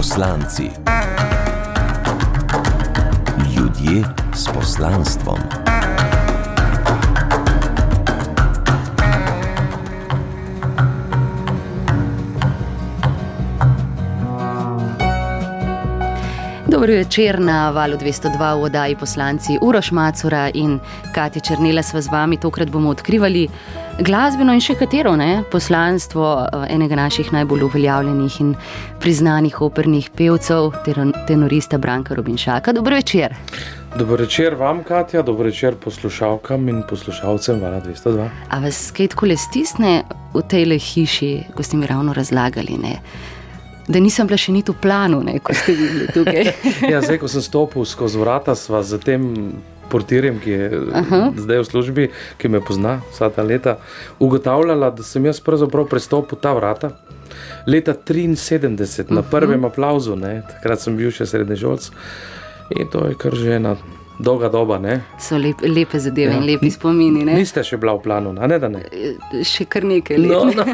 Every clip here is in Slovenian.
Poslanci. Ljudje s poslanstvom. Dobro večer na valu 202 v oddaji poslanci Uroš Macura in Katja Črnila sva z vami. Tokrat bomo odkrivali glasbeno in še katero ne, poslanstvo eh, enega naših najbolj uveljavljenih in priznanih opernih pevcev, tenorista Branka Robinšaka. Dobro večer. Dobro večer vam, Katja, dobro večer poslušalkam in poslušalcem Vala 202. A vas kaj tako le stisne v tej hiši, ko ste mi ravno razlagali? Ne? Da nisem bila še niti v planu, ne, ko ste bili tukaj. ja, zdaj, ko sem stopil skozi vrata, sva z tem portirjem, ki je Aha. zdaj v službi, ki me pozna vsa ta leta, ugotavljala, da sem jaz pravzaprav prestopil ta vrata. Leta 73, uh -huh. na prvem aplauzu, ne, takrat sem bil še srednježolc in to je kar že ena dolga doba. Ne. So lep, lepe zadeve ja. in lepi spomini. Ne? Niste še bila v planu, a ne da ne? Še kar nekaj let. No, no.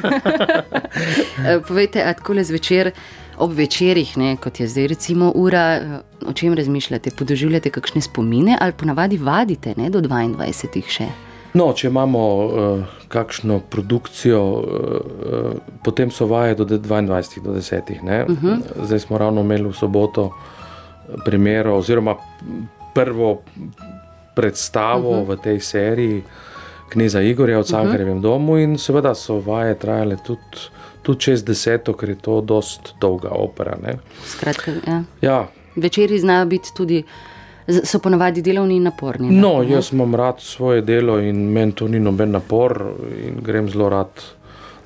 Povejte, tako le zvečer ob večerjih, ne, kot je zdaj, recimo, ura, o čem razmišljate, podoživljate kakšne spomine ali ponavadi vadite ne, do 22. še? No, če imamo uh, kakšno produkcijo, uh, potem so vaje do 22. do 10. Uh -huh. Zdaj smo ravno imeli v soboto primer, oziroma prvo predstavo uh -huh. v tej seriji Kneza Igorja v Cankarjevem uh -huh. domu, in seveda so vaje trajale tudi tudi čez deseto, ker je to dost dolga opera. Skratka, ja. Ja. Večeri znajo biti tudi. So ponavadi delovni in naporni. No, ne? jaz imam rad svoje delo in meni to ni noben napor. Grem zelo rad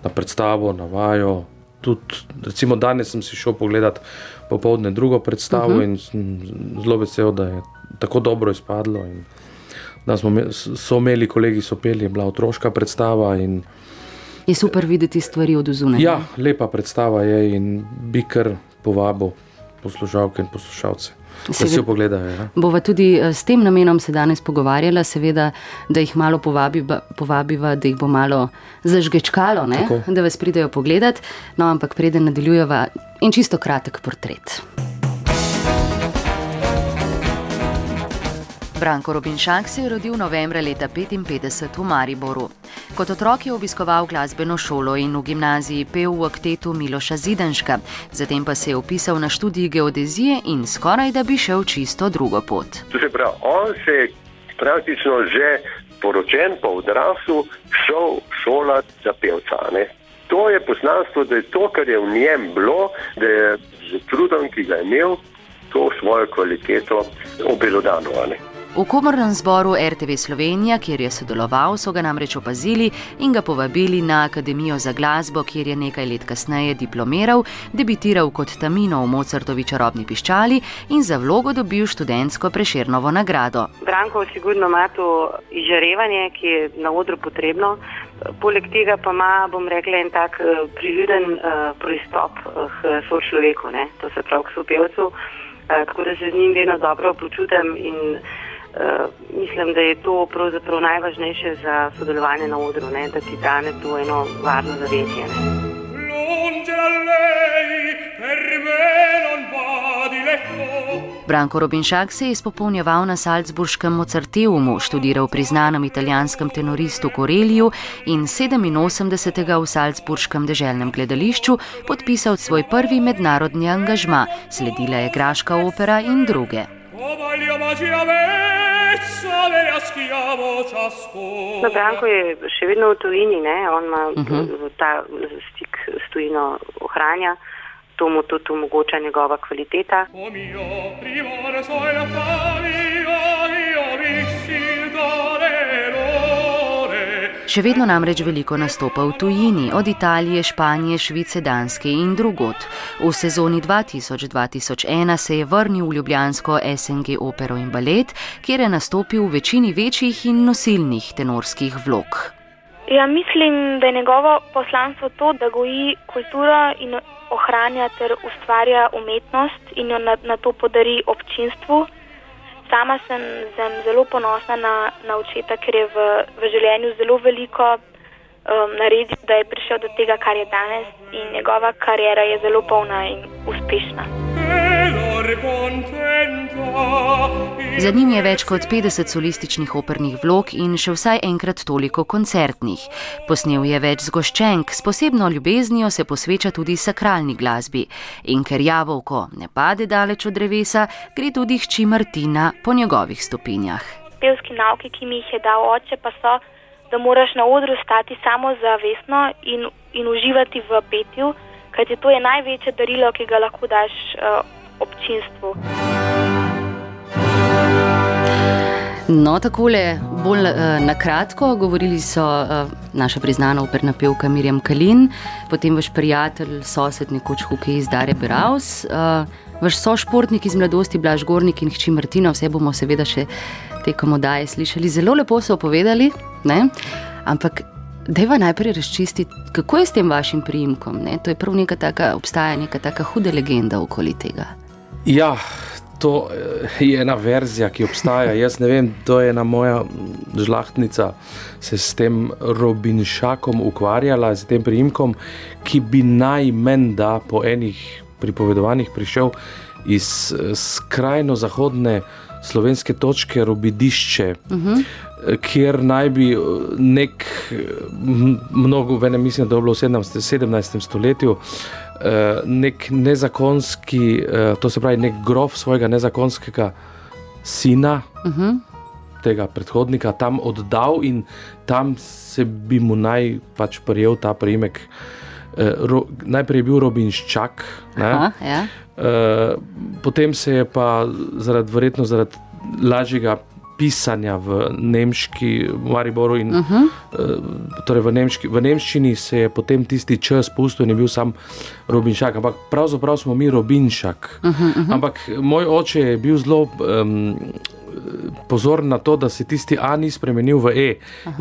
na predstavo, na vajo. Tudi, recimo, danes sem si šel pogledat popoldne drugo predstavo uh mhm. -huh. in zelo vesel, da je tako dobro izpadlo. Da smo so imeli, kolegi so peli, je bila otroška predstava. In, Je super videti stvari od zunaj. Ja, lepa predstava je in bi kar povabil poslušalke in poslušalce. Da si jo pogledajo. Ja. Bova tudi eh, s tem namenom se danes pogovarjala, seveda, da jih malo povabiva, povabiva da jih bo malo zažgečkalo, da vas pridejo pogledat. No, ampak preden nadaljujeva, in čisto kratek portret. Branko Robinšak se je rodil novembra leta 1955 v Mariboru. Kot otrok je obiskoval glasbeno šolo in v gimnaziji pel v aktetu Miloša Zidanška, zatem pa se je upisal na študij geodezije in skoraj da bi šel čisto drugo pot. To se pravi, on se je praktično že poročen, pa odrasel, šel šolati za pevca. Ne? To je poslanstvo, da je to, kar je v njem bilo, da je z trudom, ki ga je imel, to svojo kvaliteto obelodano. V komornem zboru RTV Slovenija, kjer je sodeloval, so ga namreč opazili in ga povabili na Akademijo za glasbo, kjer je nekaj let kasneje diplomiral, debitiral kot Tamino v Mozartovi čarobni piščali in za vlogo dobil študentsko preširnovo nagrado. Branko sigurno ima to izžarevanje, ki je na odru potrebno. Poleg tega pa ima, bom rekla, en tak uh, prividen uh, pristop uh, k sočloveku, ne? to se pravi k sopevcu, uh, tako da se z njim vedno dobro počutim in mislim, da je to pravzaprav najvažnejše za sodelovanje na odru, ne? da ti dane to eno varno zavetje. Branko Robinšak se je izpopolnjeval na Salzburškem Mozarteumu, študiral pri znanem italijanskem tenoristu Koreliju in 87. v Salzburškem deželnem gledališču podpisal svoj prvi mednarodni angažma, sledila je Graška opera in druge. No, Branko je še vedno v tujini, ne? on ima uh mhm. -huh. ta stik s tujino ohranja, to mu tudi omogoča njegova kvaliteta. Oh mio, Še vedno namreč veliko nastopa v tujini, od Italije, Španije, Švice, Danske in drugot. V sezoni 2000-2001 se je vrnil v Ljubljansko SNG opero in balet, kjer je nastopil v večini večjih in nosilnih tenorskih vlog. Ja, mislim, da je njegovo poslanstvo to, da goji kulturo in ohranja ter ustvarja umetnost in jo na, na to podari občinstvu. Sama sem, sem zelo ponosna na, na očeta, ker je v, v življenju zelo veliko um, naredil, da je prišel do tega, kar je danes, in njegova karijera je zelo polna in uspešna. Za njim je več kot 50 solističnih opernih vlog in še vsaj enkrat toliko koncertnih. Posnel je več zgoščenk, s posebno ljubeznijo se posveča tudi sakralni glasbi. In ker jabolko ne pade daleč od drevesa, gre tudi hči Martina po njegovih stopinjah. Pevski nauki, ki mi jih je dal oče, pa so, da moraš na odru stati samozavestno in, in uživati v petju, kajti to je največje darilo, ki ga lahko daš uh, občinstvu. No, takole, bolj uh, na kratko, govorili so uh, naša priznana operna pevka Mirjam Kalin, potem vaš prijatelj, sosed, nekoč hokej iz Dare Beraus, uh, vaš sošportnik iz mladosti Blaž Gornik in hči Martina, vse bomo seveda še tekom oddaje slišali. Zelo lepo so povedali, ne? ampak deva najprej razčistiti, kako je s tem vašim priimkom. Ne? To je prav neka taka, obstaja neka taka huda legenda okoli tega. Ja, to eh, je ena verzija, ki obstaja. Jaz ne vem, to je ena moja žlahtnica, se s tem Robinšakom ukvarjala, s tem priimkom, ki bi najmen da po enih pripovedovanjih prišel iz eh, skrajno zahodne slovenske točke Robidišče. Uh -huh. Kjer naj bi nek, mnogo, venem, mislim, da je bilo v 17. stoletju, nek nezakonski, to se pravi, nek grof svojega nezakonskega sina, uh -huh. tega predhodnika, tam oddal in tam se bi mu naj pač prijel ta primek. Ro, najprej je bil Robinščak, Aha, ja. potem se je pa zaradi, verjetno zaradi lažjega pisanja v nemški, v Mariboru in uh -huh. uh, torej v, nemški, v nemščini se je potem tisti čas pustil in je bil sam Robinščak. Ampak pravzaprav smo mi Robinščak. Uh -huh, uh -huh. Ampak moj oče je bil zelo. Um, Pozor na to, da se tisti A ni spremenil v E.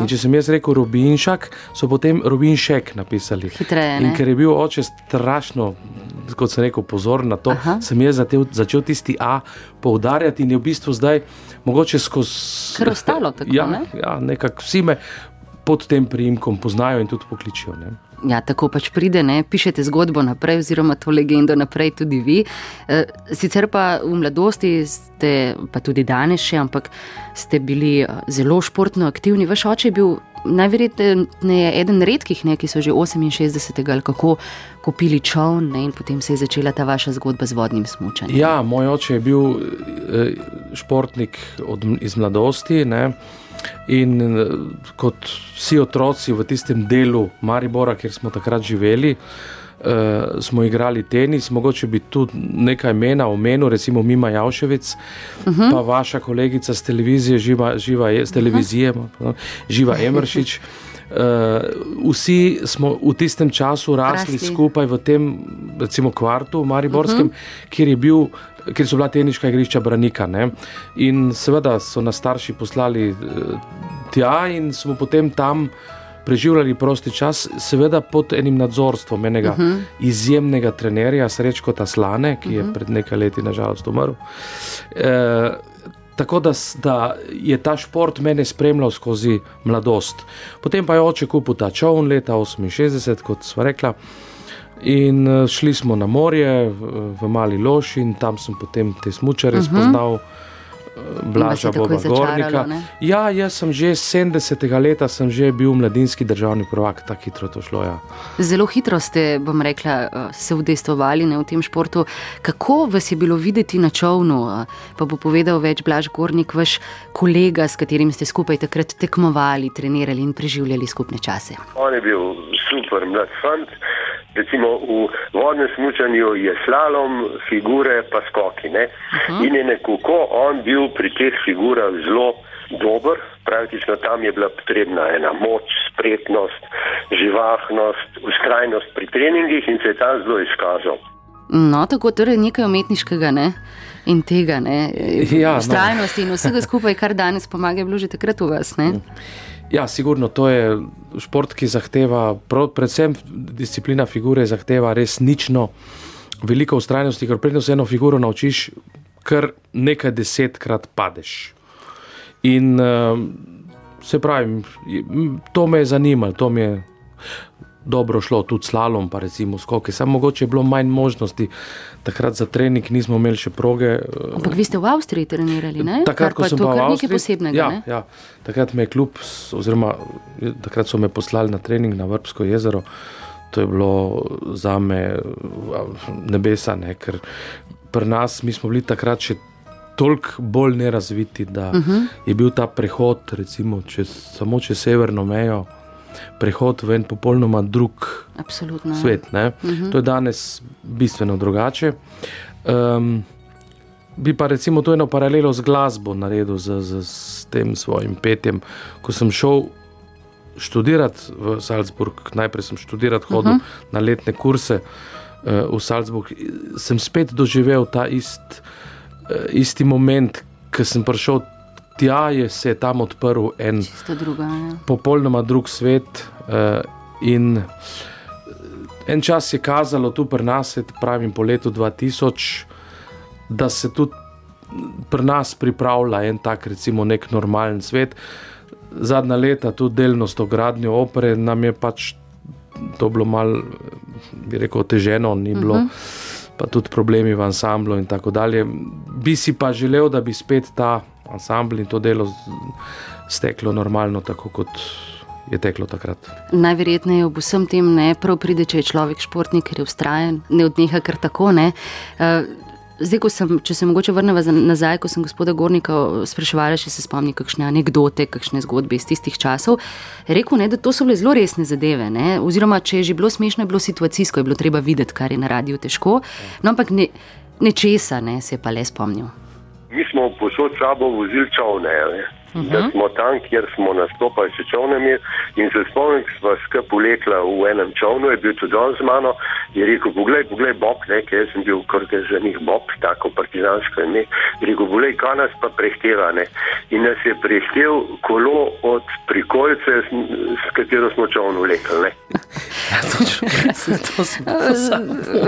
Če sem jaz rekel Robinšak, so potem Robinšek napisali. Hitreje, in ker je bil oče strašno, kot sem rekel, pozor na to, Aha. sem jaz zatev, začel tisti A poudarjati in je v bistvu zdaj mogoče skozi. Ker ostalo tako. Ja, ne? ja nekako vsi me pod tem priimkom poznajo in tudi pokličijo. Ne? Ja, tako pač pride, ne? pišete zgodbo naprej, oziroma to legendo naprej tudi vi. E, sicer pa v mladosti ste, pa tudi danes še, ampak ste bili zelo športno aktivni. Vaš oče je bil najverjetneje eden redkih, ne, ki so že 68. ali kako kupili čovn ne, in potem se je začela ta vaša zgodba z vodnim smučanjem. Ja, moj oče je bil športnik od, iz mladosti. Ne. In kot vsi otroci v tistem delu Maribora, kjer smo takrat živeli, uh, smo igrali tenis, mogoče bi tudi nekaj imena omenil, recimo Mima Javševic, uh -huh. pa vaša kolegica z televizije, živa, živa, z televizije, uh -huh. živa Emršič. Uh, vsi smo v tistem času rasli, rasli. skupaj v tem, recimo, kvartu Mariborskem, uh -huh. kjer je bil ker so bila teniška igrišča Branika. Ne? In seveda so nas starši poslali tja in smo potem tam preživljali prosti čas, seveda pod enim nadzorstvom enega uh -huh. izjemnega trenerja, Srečko Taslane, ki je uh -huh. pred nekaj leti nažalost umrl. E, Tako da, da je ta šport mene spremljal skozi mladost. Potem pa je oče kupil ta čovn leta 68, kot smo rekli. In uh, šli smo na morje, v, Mali Loš, in tam sem potem te smočare uh -huh. spoznal, uh, Blaža Boba Gornika. Ja, jaz sem že 70. leta že bil mladinski državni prvak, tako hitro to šlo. Ja. Zelo hitro ste, bom rekla, se vdestovali ne, v tem športu. Kako vas je bilo videti na čovnu? Pa bo povedal več Blaž Gornik, vaš kolega, s katerim ste skupaj takrat tekmovali, trenirali in preživljali skupne čase. On je bil super mlad fant recimo v vodnem smutnju je slalom, figure pa skoki. Uh -huh. In je nekako on bil pri teh figurah zelo dober, praktično tam je bila potrebna ena moč, spretnost, živahnost, ustrajnost pri treningih in se je tam zelo izkazal. No, tako torej nekaj umetniškega ne? in tega, ne? Ja, ustrajnosti no. in vsega skupaj, kar danes pomaga, je bilo že takrat v vas. Ne? Ja, sigurno to je šport, ki zahteva, predvsem disciplina figure, zahteva res nično, veliko ustrajnosti, ker predno se eno figuro naučiš, kar nekaj desetkrat padeš. In uh, se pravi, to me je zanimalo, to mi je dobro šlo, tudi slalom, pa recimo skoke. Samo mogoče je bilo manj možnosti, takrat za trening nismo imeli še proge. eh, Ampak vi ste v Avstriji trenirali, ne? Takrat, ko sem pa v kar nekaj Avstriji, posebnega. ja, ne? ja, takrat me je klub, oziroma takrat so me poslali na trening na Vrbsko jezero. To je bilo za me nebesa, ne? ker pri nas mi smo bili takrat še toliko bolj nerazviti, da uh Mhm. -huh. je bil ta prehod, recimo čez, samo čez severno mejo, prehod v en popolnoma drug Absolutno. svet. Uh -huh. To je danes bistveno drugače. Um, bi pa recimo to eno paralelo z glasbo naredil, z, z, z tem svojim petjem. Ko sem šel študirati v Salzburg, najprej sem študirati hodil uh -huh. na letne kurse uh, v Salzburg, sem spet doživel ta ist, uh, isti moment, ki sem prišel. Tja je se tam odprl en druga. Ja. popolnoma drug svet. Uh, in eh, en čas je kazalo tu pri nas, pravim po letu 2000, da se tudi pri nas pripravlja en tak, recimo, nek normalen svet. Zadnja leta, tudi delno s to gradnjo opere, nam je pač to bilo malo, bi rekel, oteženo, ni bilo. Uh -huh. Pa tudi problemi v ansamblu, in tako dalje. Bi si pa želel, da bi spet ta ansambl in to delo steklo normalno, tako kot je teklo takrat. Najverjetneje ob vsem tem ne prav pride, če je človek športnik, ker je ustrajen, ne odneha kar tako. Ne. Eh, Zdaj, sem, če se mogoče vrnemo nazaj, ko sem gospoda Gornika spraševala, če se spomni kakšne anekdote, kakšne zgodbe iz tistih časov, rekel, ne, da to so bile zelo resne zadeve. Ne. Oziroma, če je že bilo smešno, je bilo situacijsko, je bilo treba videti, kar je na radiju težko. No, ampak ne, nečesa ne, se je pa le spomnil. Mi smo posod sabo vozili čovne, ne. Uh -huh. da smo tam, kjer smo nastopali s čovnami. In se spomnim, ko smo skupaj vlekla v enem čovnu, je bil tudi on z mano. Je rekel, poglej, poglej, Bob, nekaj, jaz sem bil kar za njih Bob, tako partizansko ime. Rekel, poglej, kaj nas pa prehteva. Ne? In nas je prehtel kolo od prikolice, s, katero smo čovnu vlekli. ne. to sem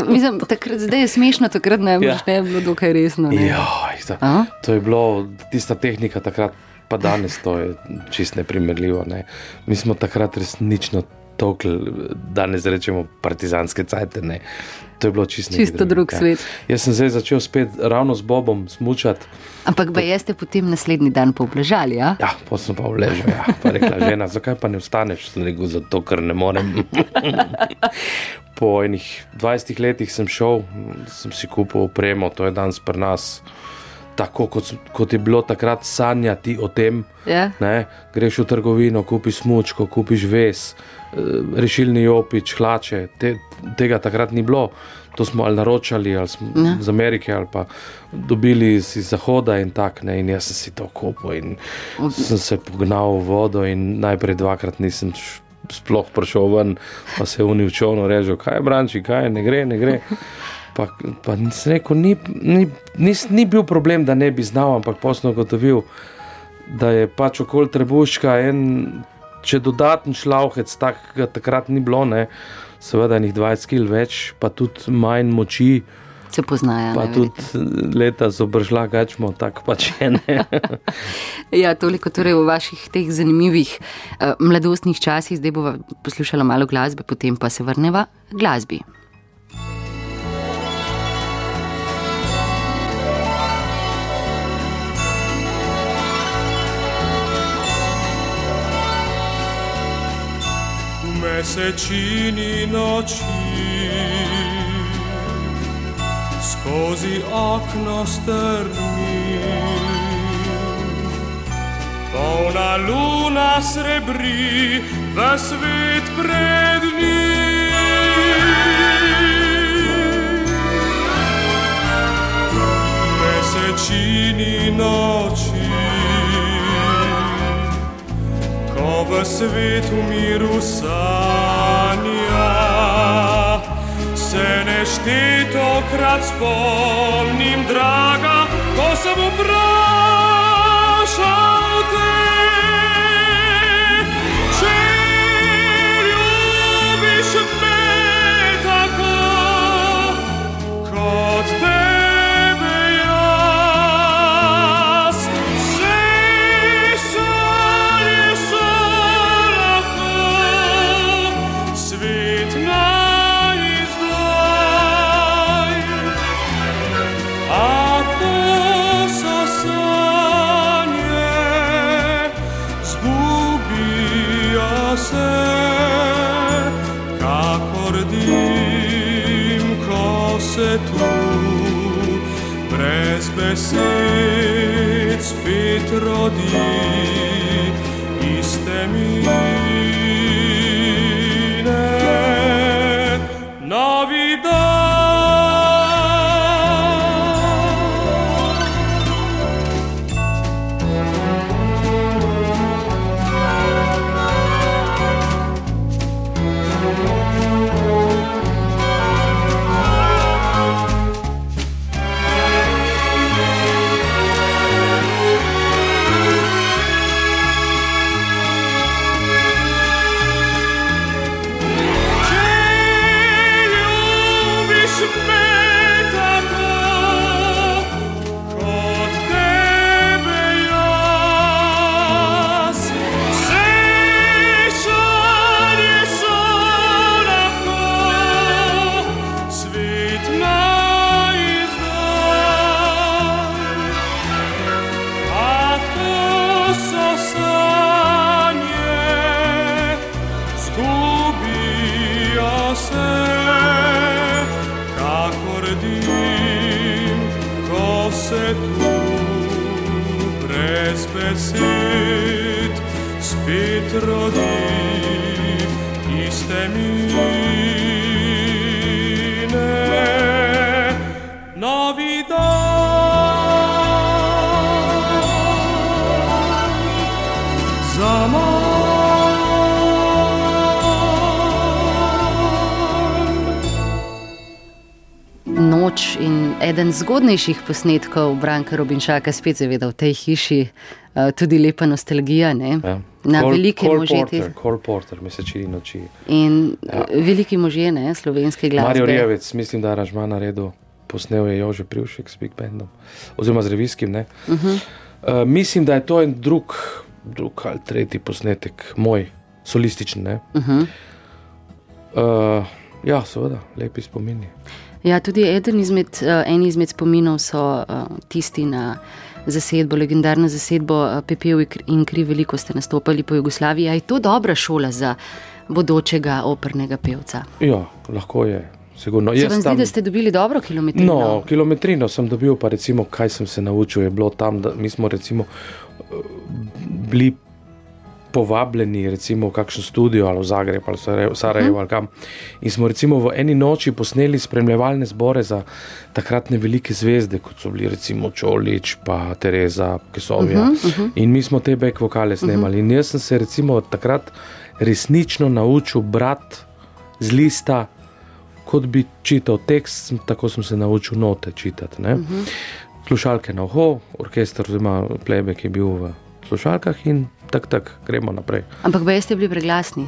Mislim, takrat, zdaj je smešno, takrat ne, ja. ne je bilo dokaj resno. Ne. Joj, to, A? to je bilo, tista tehnika takrat, pa danes to je čist neprimerljivo. Ne. Mi smo takrat resnično tokli, danes rečemo partizanske cajte. Ne. To je bilo čisto, drugega. drug svet. Jaz sem zdaj začel spet ravno z Bobom smučati. Ampak pa jeste potem naslednji dan povležali, ja? Ja, pa sem pa vležal. Ja. Pa rekla žena, zakaj pa ne vstaneš? Sem rekel, zato ker ne morem. po enih 20 letih sem šel, sem si kupil opremo, to je danes pri nas. Tako kot, kot je bilo takrat sanjati o tem, Ja. ne, greš v trgovino, kupiš smočko, kupiš ves, eh, rešilni opič, hlače. Te, tega takrat ni bilo. To smo ali naročali ali smo, Ja. iz Amerike ali pa dobili iz Zahoda in tako. In jaz sem si to kupil in sem se pognal v vodo in najprej dvakrat nisem sploh prišel ven, pa se je uničovno režal, kaj je branči, kaj je, ne gre, ne gre. Pa, pa rekel, ni, ni, ni, ni bil problem, da ne bi znal, ampak posno gotovil, da je pač okoli trebuška en, če dodaten šlavhec, takega takrat ni bilo, ne, seveda enih 20 kg več, pa tudi manj moči, Se poznajo. pa najverjetneje. tudi leta zobržla gačmo, tako pač je ne. Ja, toliko torej v vaših teh zanimivih uh, mladostnih časih, zdaj bomo poslušali malo glasbe, potem pa se vrneva k glasbi. Mesečini noči. Skozi okno strmi, polna luna srebri, v svet pred njim. Mesečini noči ko v svetu miru sanja. Se neštetokrat spomnim, draga, ko sem vprašal eden zgodnejših posnetkov Branka Robinšaka, spet seveda v tej hiši, eh, tudi lepa nostalgija ne? Ja. na Cole- velike Cole može. Porter, Cole Porter, mesečini noči. In Ja. ja. veliki možje, ne, slovenske glasbe. Mario Rijavec, mislim, da je aranžma naredil, posnel je Jože Privšek s Big Bandom, oziroma z revijskim. Uh Mhm. -huh. uh, mislim, da je to en drug, drug ali tretji posnetek, moj, solističen. Uh Uh. -huh. uh, ja, seveda, lepi spomini. Ja, tudi eden izmed, uh, en izmed spominov so uh, tisti na zasedbo, legendarno zasedbo uh, Pepel in Kri- veliko ste nastopali po Jugoslaviji. Je to dobra šola za bodočega opernega pevca? Ja, lahko je, sigurno. Se vam zdi, tam- da ste dobili dobro kilometrino? No, kilometrino sem dobil, pa recimo, kaj sem se naučil, je bilo tam, da mi smo recimo eh, bili povabljeni recimo, v kakšen studio ali v Zagreb ali v Sarajevo, Sarajevo ali kam. In smo recimo v eni noči posneli spremljevalne zbore za takratne velike zvezde, kot so bili recimo Čolič, pa Tereza, Kesovja. Uh -huh, uh -huh. In mi smo te back vokale snemali. Uh -huh. In jaz sem se recimo takrat resnično naučil brati z lista, kot bi čital tekst, tako sem se naučil note čitati. Uh -huh. Slušalke na uho, orkester oziroma plebek je bil v slušalkah in tak, tak, gremo naprej. Ampak bej ste bili preglasni.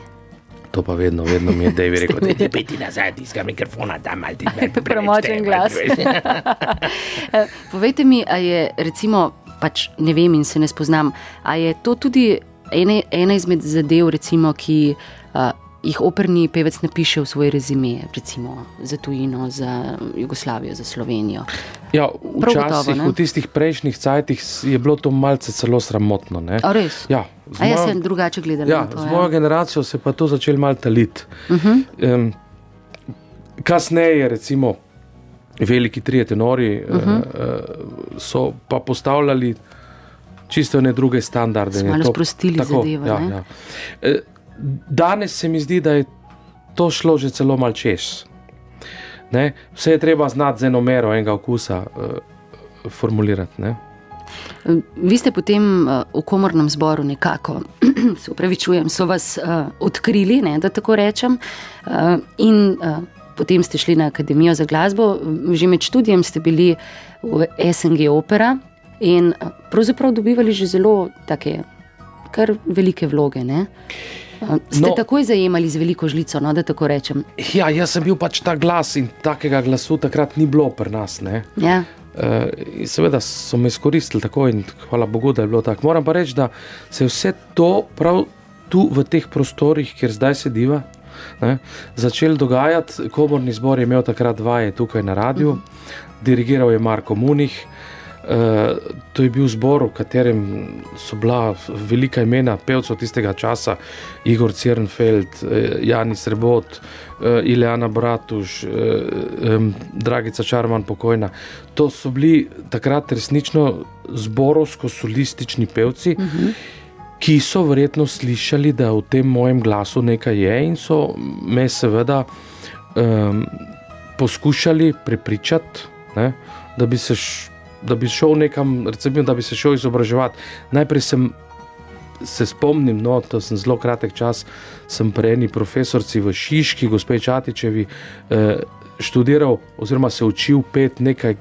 To pa vedno, vedno mi je David rekel, da je peti nazaj, tiskam mikrofona tam ali ti Premočen glas. Eh, Povejte mi, a je recimo, pač ne vem in se ne spoznam, a je to tudi ene, ena izmed zadev, recimo, ki uh, jih operni pevec napiše v svoje rezime, recimo za tujino, za Jugoslavijo, za Slovenijo. Ja, gotovo, včasih, ne? v tistih prejšnjih cajtih je bilo to malce celo sramotno. Ne? A res? Ja, A jaz mojo- sem drugače gledala Ja, to. z ja. mojo generacijo se je pa to začelo malo taliti. Uh Mhm. -huh. um, kasneje, recimo, veliki trije tenori uh Mhm. -huh. uh, so pa postavljali čisto ne druge standarde. Je malo sprostili zadevo, Ja, ja. Danes se mi zdi, da je to šlo že celo mal čez. Ne? Vse je treba znati z eno mero enega okusa uh, formulirati. Ne? Vi ste potem uh, v komornem zboru nekako, se upravičujem, so vas uh, odkrili, ne, da tako rečem, uh, in uh, potem ste šli na Akademijo za glasbo. Že med študijem ste bili v SNG opera in pravzaprav dobivali že zelo take, kar velike vloge. Ne? Uh, ste No. takoj zajemali z veliko žlico, no, da tako rečem. Ja, jaz sem bil pač ta glas in takega glasu takrat ni bilo pri nas. Ne? Ja. Uh, seveda so me izkoristili tako in hvala Bogu, da je bilo tako. Moram pa reči, da se je vse to prav tu v teh prostorih, kjer zdaj sediva, ne, začelo dogajati. Komorni zbor je imel takrat vaje tukaj na radiju, dirigiral je Marko Munih. Uh, to je bil zbor, v katerem so bila velika imena pevcev tistega časa, Igor Cirnfeld, uh, Jani Srebot, uh, Ileana Bratuš, Dragica Čarman, pokojna. To so bili takrat resnično zborovsko-solistični pevci, uh -huh. ki so verjetno slišali, da v tem mojem glasu nekaj je in so me seveda um, poskušali prepričati, ne, da bi se. Š, da bi šel nekam, recimo, da bi se šel izobraževati. Najprej sem se spomnil, no, to sem zelo kratek čas, sem pri eni profesorici v Šiški, gospe Čatičevi, eh, študiral, oziroma se učil pet nekaj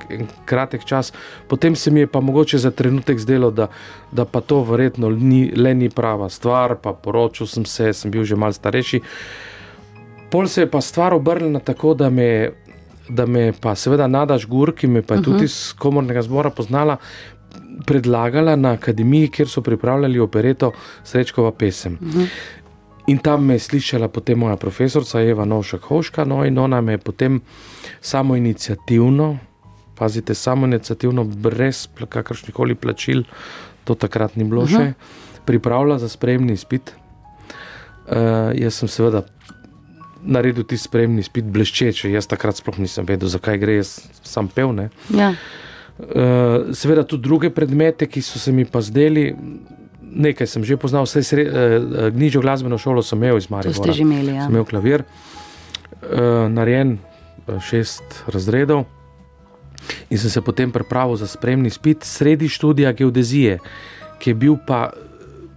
kratek čas, potem se mi je pa mogoče za trenutek zdelo, da, da pa to verjetno ni, le ni prava stvar, pa poročil sem se, sem bil že mal starejši. Pol se je pa stvar obrnila tako, da me je da me pa seveda Nadaš Gur, ki me pa je uh -huh. tudi iz komornega zbora poznala, predlagala na akademiji, kjer so pripravljali opereto Srečkova pesem. Uh -huh. In tam me je slišala potem moja profesorica Eva Novšak Hoška, no in ona me je potem samo inicijativno, pazite, samo inicijativno, brez kakršnih koli plačil, to takrat ni bilo uh -huh. še, pripravila za spremni izpit. Uh, jaz sem seveda naredil ti spremni spit bleščeče. Jaz takrat sploh nisem vedel, zakaj gre, jaz sem pel. Ja. Uh, seveda tudi druge predmete, ki so se mi pa zdeli. Nekaj sem že poznal, vse sre, uh, gnižjo glasbeno šolo sem imel iz Marija. Ste že imeli, ja. Sem imel klavir, uh, narejen šest razredov in sem se potem pripravil za spremni spit sredi študija geodezije, ki je bil pa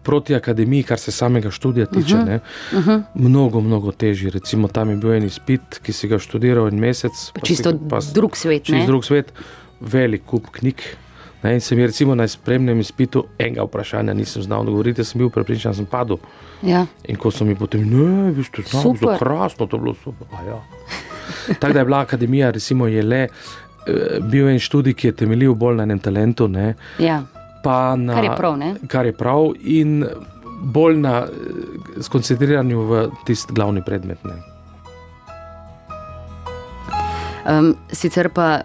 proti akademiji, kar se samega študija tiče, uh -huh. uh -huh. mnogo, mnogo težji. Recimo tam je bil en izpit, ki si ga študiral en mesec. Čisto si, pa, drug svet. Čisto drug svet, velik kup knjig. Ne, in se mi recimo na spremnem izpitu enega vprašanja nisem znal odgovoriti, sem bil prepričan, da sem padel. Ja. In ko so mi potem, ne, vi ste znali, zelo krasno, to je bilo super. Ja. Tako da je bila akademija, recimo, je le. Eh, bil en študij, ki je temeljil bolj na enem talentu, ne, ja pa na kar je prav, kar je prav in bolj na skoncentriranju v tisti glavni predmet. Um, sicer pa,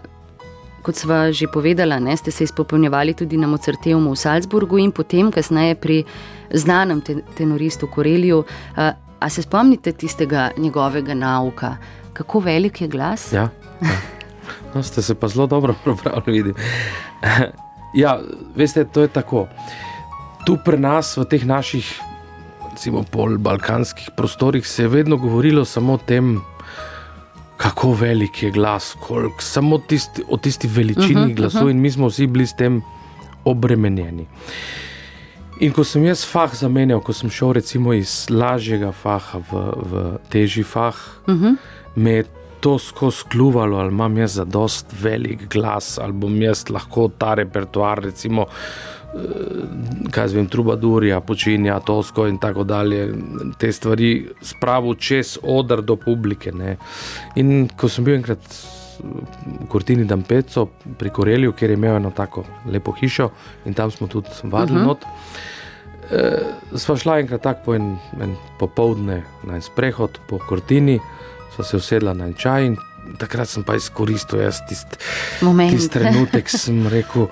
kot sva že povedala, ne, ste se izpopolnjevali tudi na Mozarteju v Salzburgu in potem, kasneje pri znanem tenoristu Koreliju. Uh, a se spomnite tistega njegovega nauka, kako velik je glas? Ja, ja. No, ste se pa zelo dobro prebrali. Ja, veste, to je tako. Tu pri nas, v teh naših, recimo, pol-balkanskih prostorih, se je vedno govorilo samo o tem, kako velik je glas, koliko, samo tisti, o tisti veličini uh -huh, glasov, uh -huh. in mi smo vsi bili s tem obremenjeni. In ko sem jaz fah zamenjal, ko sem šel recimo iz lažjega faha v, v težji fah, uh -huh. me je to skozi kljuvalo, ali imam jaz za dost velik glas, ali bom jaz lahko ta repertoar, recimo, eh, kaj zvem, Trubadurja, počinja Tosko in tako dalje, te stvari spravil čez odr do publike. Ne. In ko sem bil enkrat v Kortini Dampeco pri Korelju, kjer je imel eno tako lepo hišo in tam smo tudi vadili uh mhm. -huh. not. E, sva šla enkrat tako po en, en popoldne na en sprehod po Kortini, sva se usedla na en čaj in takrat sem pa izkoristil tisti tist trenutek, sem rekel,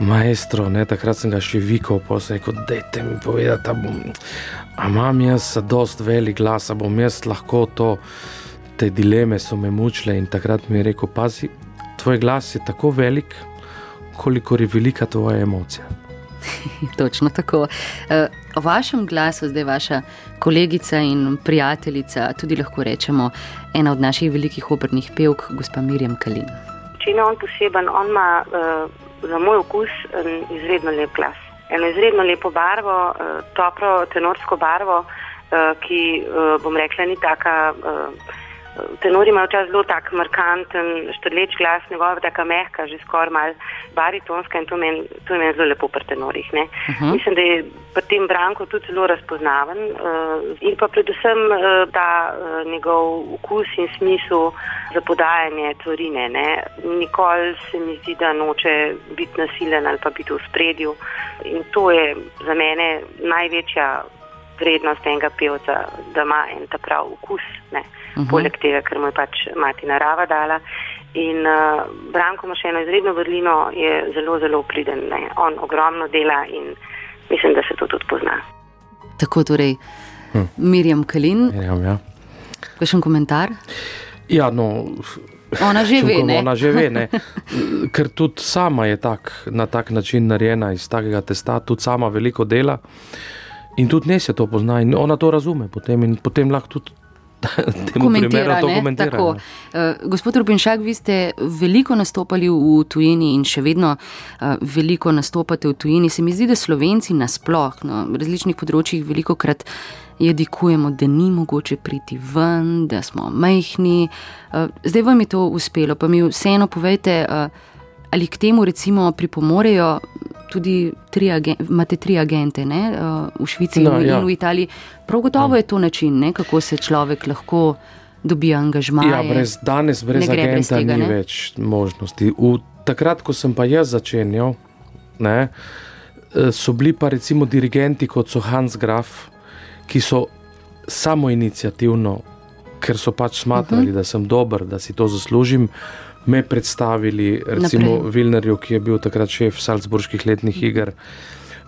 maestro, ne, takrat sem ga še vikal, pa sem rekel, dajte mi povedati, da bom, a imam jaz dost velik glas, a bom jaz lahko to, te dileme so me mučile in takrat mi je rekel, pazi, tvoj glas je tako velik, koliko je velika tvoja emocija. Točno tako. Eh, o vašem glasu zdaj vaša kolegica in prijateljica, tudi lahko rečemo, ena od naših velikih opernih pevk, gospa Mirjam Kalin. Če je on poseben, on ima uh, za moj okus izredno lep glas. Eno izredno lepo barvo, uh, toplo tenorsko barvo, ki bom rekla, ni taka. Uh, Tenori imajo včasih zelo tak markanten, štrleč glas, njegova taka mehka, že skoraj mal baritonska in to, men, to je meni zelo lepo pri tenorih. Uh mhm. -huh. Mislim, da je pri tem branku tudi zelo razpoznaven uh, in pa predvsem uh, ta uh, njegov okus in smisel za podajanje tvorine. Ne. Nikoli se mi zdi, da noče biti nasilen ali pa biti v spredju in to je za mene največja vrednost enega pevca, da ima en ta prav okus. Ne. -huh. Mhm. poleg tega, ker mu je pač mati narava dala. In uh, Branko ima še eno izredno vrlino, je zelo, zelo priden. Ne? On ogromno dela in mislim, da se to tudi pozna. Tako torej, hm. Mirjam Kalin. Mirjam, ja. Kakšen komentar? Ja, no, Ona že ve, ne? Ona že ve, ne. Ker tudi sama je tak, na tak način narejena iz takega testa, tudi sama veliko dela in tudi ne se to pozna in ona to razume potem in potem lahko tudi. Komentira, komentira, uh, gospod Rubinšak, vi ste veliko nastopali v tujini in še vedno uh, veliko nastopate v tujini. Se mi zdi, da Slovenci nasploh na no, različnih področjih veliko krat jadikujemo, da ni mogoče priti ven, da smo majhni. Eh, zdaj vam je to uspelo, pa mi vseeno povejte, ali k temu recimo pripomorejo tudi tri, agente, tri agente ne, eh, v Švici no, in ja. v Italiji. Prav gotovo je to način, ne, kako se človek lahko dobi angažma. Ja, brez, danes brez agenta brez tega, ni ne? več možnosti. V, takrat, ko sem pa jaz začenjal, ne, so bili pa recimo dirigenti kot so Hans Graf, ki so samo inicijativno, ker so pač smatrali, uh mhm. -huh. da sem dober, da si to zaslužim, me predstavili, recimo Vilnerju, ki je bil takrat šef Salzburških letnih iger.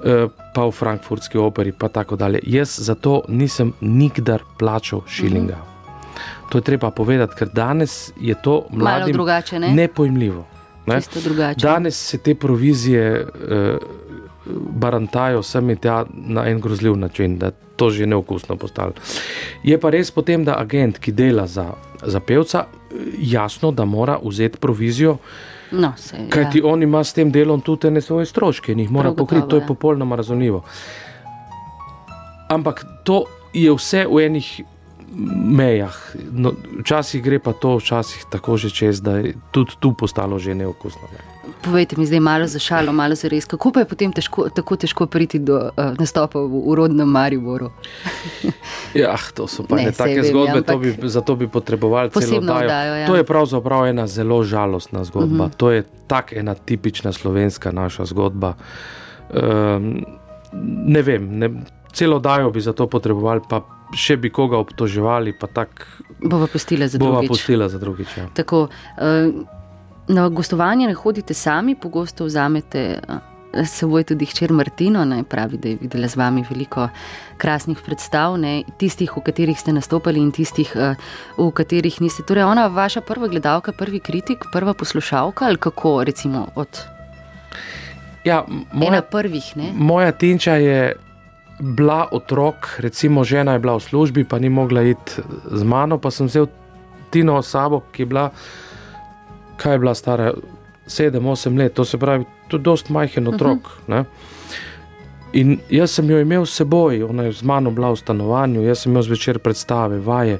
Eh, pa v Frankfurtski operi, pa tako dalje. Jaz za to nisem nikdar plačal šilinga. Mm -hmm. To je treba povedati, ker danes je to mladim drugače, ne? nepojmljivo. Ne? Danes se te provizije uh, barantajo sem in tja na en grozljiv način, da to že neokusno postalo. Je pa res potem, da agent, ki dela za, za pevca, jasno, da mora vzeti provizijo. No, Ker ti ja. on ima s tem delom tudi ne svoje stroške in jih mora pokriti, to je ja. popolnoma razumljivo. Ampak to je vse v enih mejah. No, včasih gre pa to, včasih tako že čez, da je tudi tu postalo že neokusno. Ne. Povejte mi zdaj malo za šalo, malo za res. Kako pa je potem težko, tako težko priti do uh, nastopa v urodnem Mariboru? ja, to so pa ne, ne take vem, zgodbe, ampak... to bi, zato bi potrebovali celo oddajo. Ja. To je pravzaprav ena zelo žalostna zgodba. Uh mhm. -huh. To je tak ena tipična slovenska naša zgodba. Um, ne vem, ne, celo oddajo bi za to potrebovali, pa še bi koga obtoževali. Bova pustila za drugič. Bova pustila za drugič ja. Tako, uh, Na gostovanje ne hodite sami, pogosto vzamete s seboj tudi hčer Martino, naj pravi, da je videla z vami veliko krasnih predstav, ne? tistih, v katerih ste nastopali in tistih, v katerih niste. Torej, ona vaša prva gledalka, prvi kritik, prva poslušalka ali kako recimo od ja, moja, prvih. Ne? Moja tinča je. Bila otrok, recimo žena je bila v službi, pa ni mogla iti z mano, pa sem vzel Tino osabo, ki je bila kaj je bila stara, sedem, osem let, to se pravi, tudi dosti majhen otrok. Uh mhm. -huh. In jaz sem jo imel s seboj, ona je z mano bila v stanovanju, jaz sem imel zvečer predstave, vaje.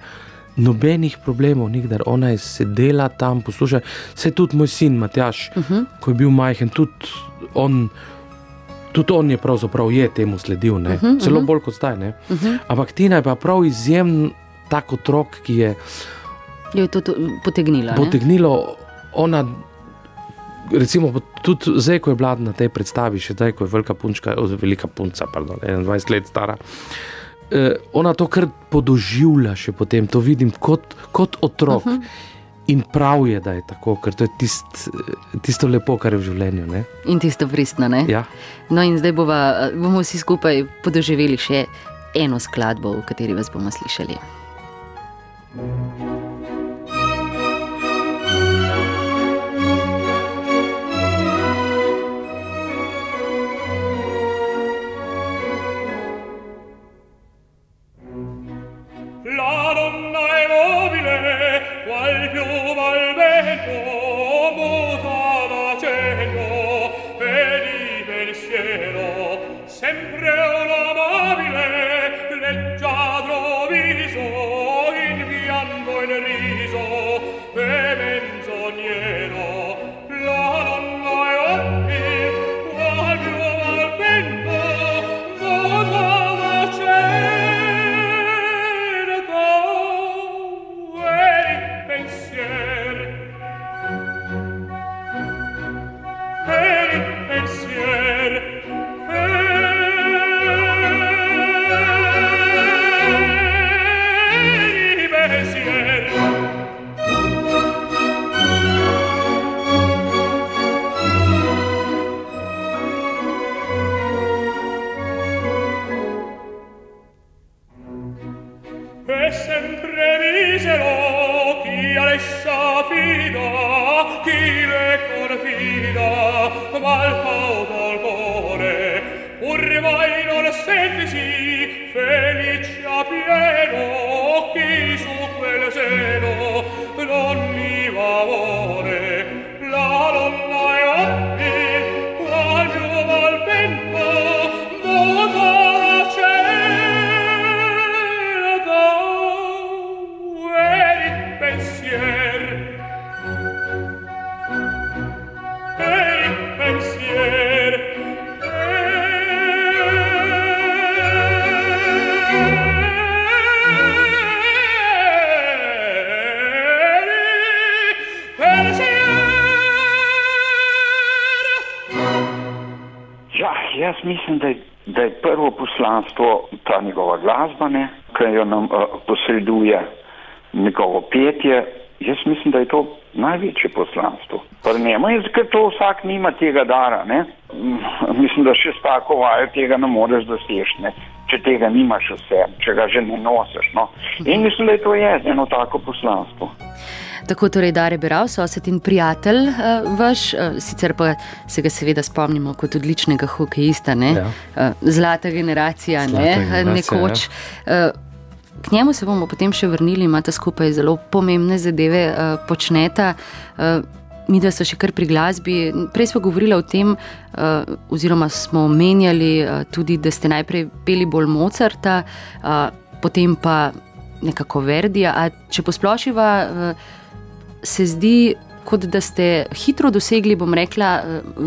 Nobenih problemov, nikdar ona je sedela tam, poslušaj. Se tudi moj sin Matjaš, uh mhm. -huh. ko je bil majhen, tudi on, tudi on je pravzaprav je temu sledil, uh mhm, -huh, celo uh -huh. bolj kot zdaj. Uh -huh. Ampak Tina je pa prav izjemen tak otrok, ki je. Je to potegnilo? Potegnilo ona, recimo, tudi zdaj, ko je bila na tej predstavi, še zdaj, ko je velika punčka, oziroma velika punca, pardon, 21 let stara. Eh, ona to kar podoživlja, še potem to vidim kot, kot otrok. Uh mhm. -huh. In prav je, da je tako, ker to je tist, tisto lepo, kar je v življenju. Ne? In tisto pristno. Ja. No, in zdaj bova, bomo vsi skupaj podoživeli še eno skladbo, v kateri vas bomo slišali. thank you nima tega dara, ne. Mislim, da še s tako vajo tega ne moreš doseči, ne. Če tega nimaš vse, če ga že ne nosiš, no. In mislim, da je to je eno tako poslanstvo. Tako torej Dare Beral, sosed in prijatelj uh, vaš, uh, sicer pa se ga seveda spomnimo kot odličnega hokejista, ne? Ja. Uh, zlata generacija, Zlata ne? generacija, nekoč. Uh, K njemu se bomo potem še vrnili, imate skupaj zelo pomembne zadeve, počneta. Mi, da so še kar pri glasbi. Prej smo govorili o tem, uh, oziroma smo omenjali uh, tudi, da ste najprej peli bolj Mozarta, uh, potem pa nekako Verdija. A če posplošiva, uh, se zdi, kot da ste hitro dosegli, bom rekla,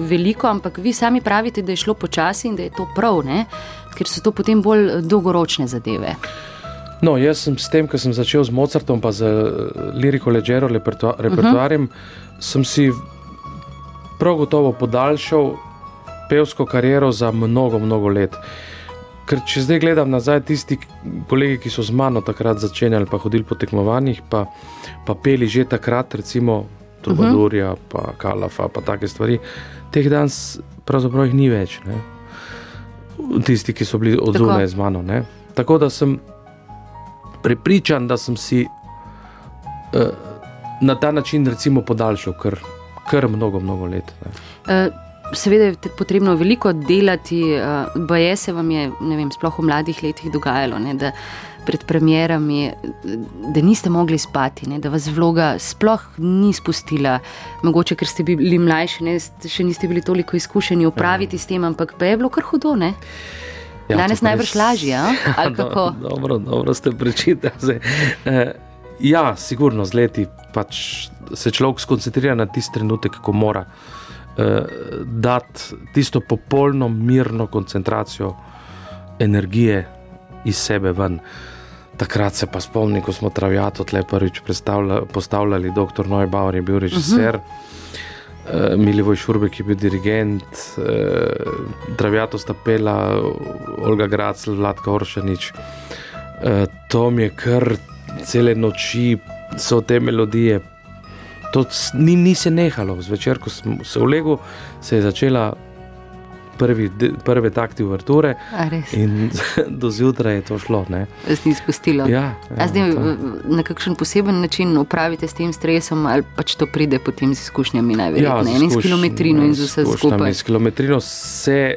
veliko, ampak vi sami pravite, da je šlo počasi in da je to prav, ne? ker so to potem bolj dolgoročne zadeve. No, jaz sem s tem, ko sem začel z Mozartom, pa z liriko leggero repertoarjem, uh -huh. Sem si prav gotovo podaljšal pevsko kariero za mnogo, mnogo let. Ker če zdaj gledam nazaj, tisti kolegi, ki so z mano takrat začenjali, pa hodili po tekmovanjih, pa, pa peli že takrat, recimo Trubadurja, uh -huh. pa Kalafa, pa take stvari, teh danes pravzaprav jih ni več. Ne? Tisti, ki so bili od Tako. zunaj z mano. Ne? Tako da sem prepričan, da sem si uh, na ta način recimo podaljšal kar, kar mnogo, mnogo let. Ne. Eh, Seveda je potrebno veliko delati, baje se vam je, ne vem, sploh v mladih letih dogajalo, ne, da pred premjerami, da niste mogli spati, ne, da vas vloga sploh ni spustila. Mogoče, ker ste bili mlajši, ne, še niste bili toliko izkušeni upraviti s tem, ampak pa je bilo kar hudo. Ne? Ja, Danes najbrž res- lažje, a? ali No, dobro, dobro ste prečitali. Eh, ja, sigurno z leti pač se človek skoncentrira na tisti trenutek, ko mora eh, dati tisto popolno mirno koncentracijo energije iz sebe ven. Takrat se pa spomnim, ko smo Traviato tle prvič postavljali, dr. Neubauer je bil režiser. Uh -huh. Uh, Milivoj Šurbek je bil dirigent, uh, Traviato sta pela, Olga Gracel, Vladka Oršanič. Uh, to mi je kar cele noči, so te melodije. To ni, ni se nehalo, zvečer, ko sem se ulegel, se je začela prvi, prve takti uverture in do zjutraj je to šlo. Ne? Vas ni spustilo. Ja, ja, zdaj to- na kakšen poseben način upravite s tem stresom, ali pač to pride potem z izkušnjami najverjetneje in s kilometrino in z ja, vse skupaj. S kilometrino se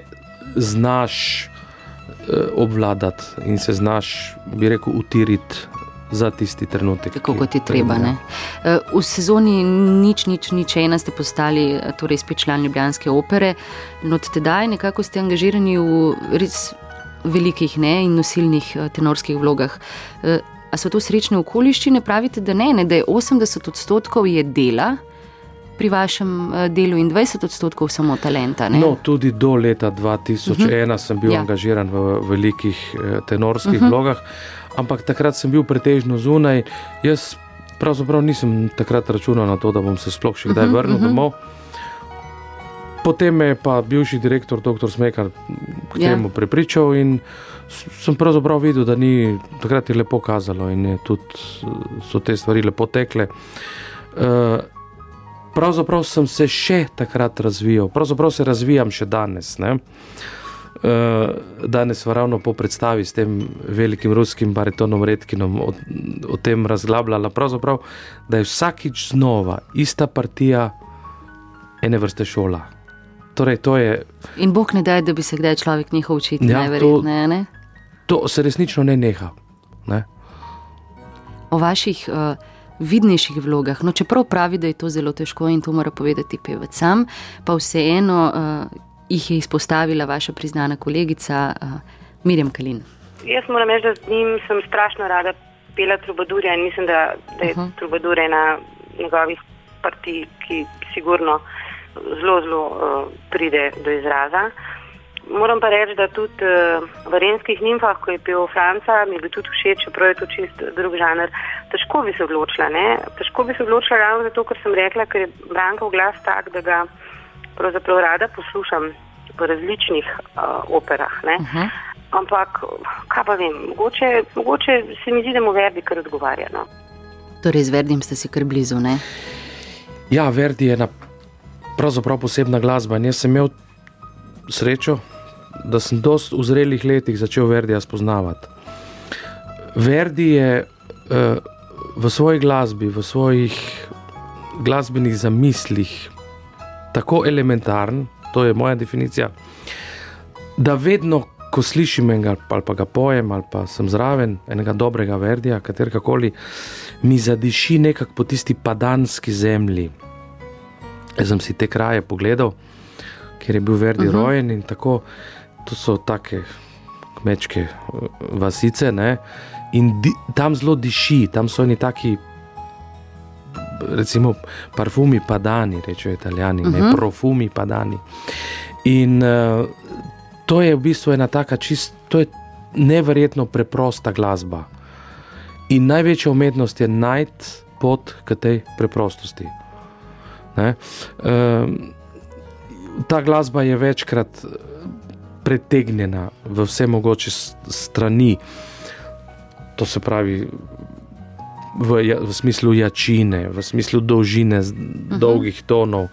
znaš eh, obvladati in se znaš, bi rekel, utiriti za tisti trenutek. Tako kot je treba. Ne? Eh, V sezoni nič, nič, nič ena ste postali eh, torej spet član Ljubljanske opere in od tedaj nekako ste angažirani v res velikih ne, in nosilnih eh, tenorskih vlogah. A so to srečne okoliščine? Pravite, da ne, ne da je 80 odstotkov je dela pri vašem delu in 20 odstotkov samo talenta. Ne? No, tudi do leta 2001 uh -huh. sem bil Ja. angažiran v velikih tenorskih uh -huh. vlogah, ampak takrat sem bil pretežno zunaj. Jaz pravzaprav nisem takrat računal na to, da bom se sploh še kdaj uh -huh, vrnil uh -huh. domov. Potem me je pa bivši direktor, dr. Smekar, k Ja. temu prepričal in sem pravzaprav videl, da ni takrat je lepo kazalo in je tudi so te stvari lepo tekle. Uh, pravzaprav sem se še takrat razvijal, pravzaprav se razvijam še danes. Ne? Uh, danes smo ravno po predstavi s tem velikim ruskim baritonom Redkinom o, o tem razglabljala, da je vsakič znova ista partija ene vrste šola. Torej, to, je, In Bog ne da, da bi se kdaj človek nehal učiti, Ja, to- najverjetneje. Ne? to se resnično ne neha. Ne? o vaših uh, vidnejših vlogah. No, čeprav pravi, da je to zelo težko in to mora povedati pevec sam, pa vseeno uh, jih je izpostavila vaša priznana kolegica uh, Mirjam Kalin. Jaz moram reči, da z njim sem strašno rada pela Trubadurja in mislim, da, da je uh. -huh. Trubadur ena njegovih partij, ki sigurno zelo, zelo uh, pride do izraza. Moram pa reči, da tudi uh, v Renskih nimfah, ko je pil Franca, mi je bil tudi všeč, čeprav je to čist drug žanr. Težko bi se odločila, ne? Težko bi se odločila ravno zato, ker sem rekla, ker je Brankov glas tak, da ga pravzaprav rada poslušam. v različnih uh, operah. Uh -huh. Ampak, kaj pa vem, mogoče, mogoče se mi zdi, da mu verdi kar odgovarja. No? Torej, z verdim ste si kar blizu. Ne? Ja, verdi je ena pravzaprav posebna glasba. In jaz sem imel srečo, da sem dost v zrelih letih začel verdija spoznavati. Verdi je uh, v svoji glasbi, v svojih glasbenih zamislih tako elementaren, to je moja definicija, da vedno, ko slišim enega ali pa ga pojem ali pa sem zraven enega dobrega verdija, katerkoli, mi zadiši nekako po tisti padanski zemlji. Jaz sem si te kraje pogledal, ker je bil verdi uh mhm. -huh. rojen in tako, to so take kmečke eh, vasice. Ne? In di, tam zelo diši, tam so oni taki recimo parfumi padani, rečejo italijani, uh -huh. ne mhm. profumi padani. In uh, to je v bistvu ena taka čist, to je neverjetno preprosta glasba. In največja umetnost je najti pot k tej preprostosti. Uh, ta glasba je večkrat pretegnjena v vse mogoče strani. To se pravi, v, ja, v smislu jačine, v smislu dolžine, uh mhm. -huh. dolgih tonov.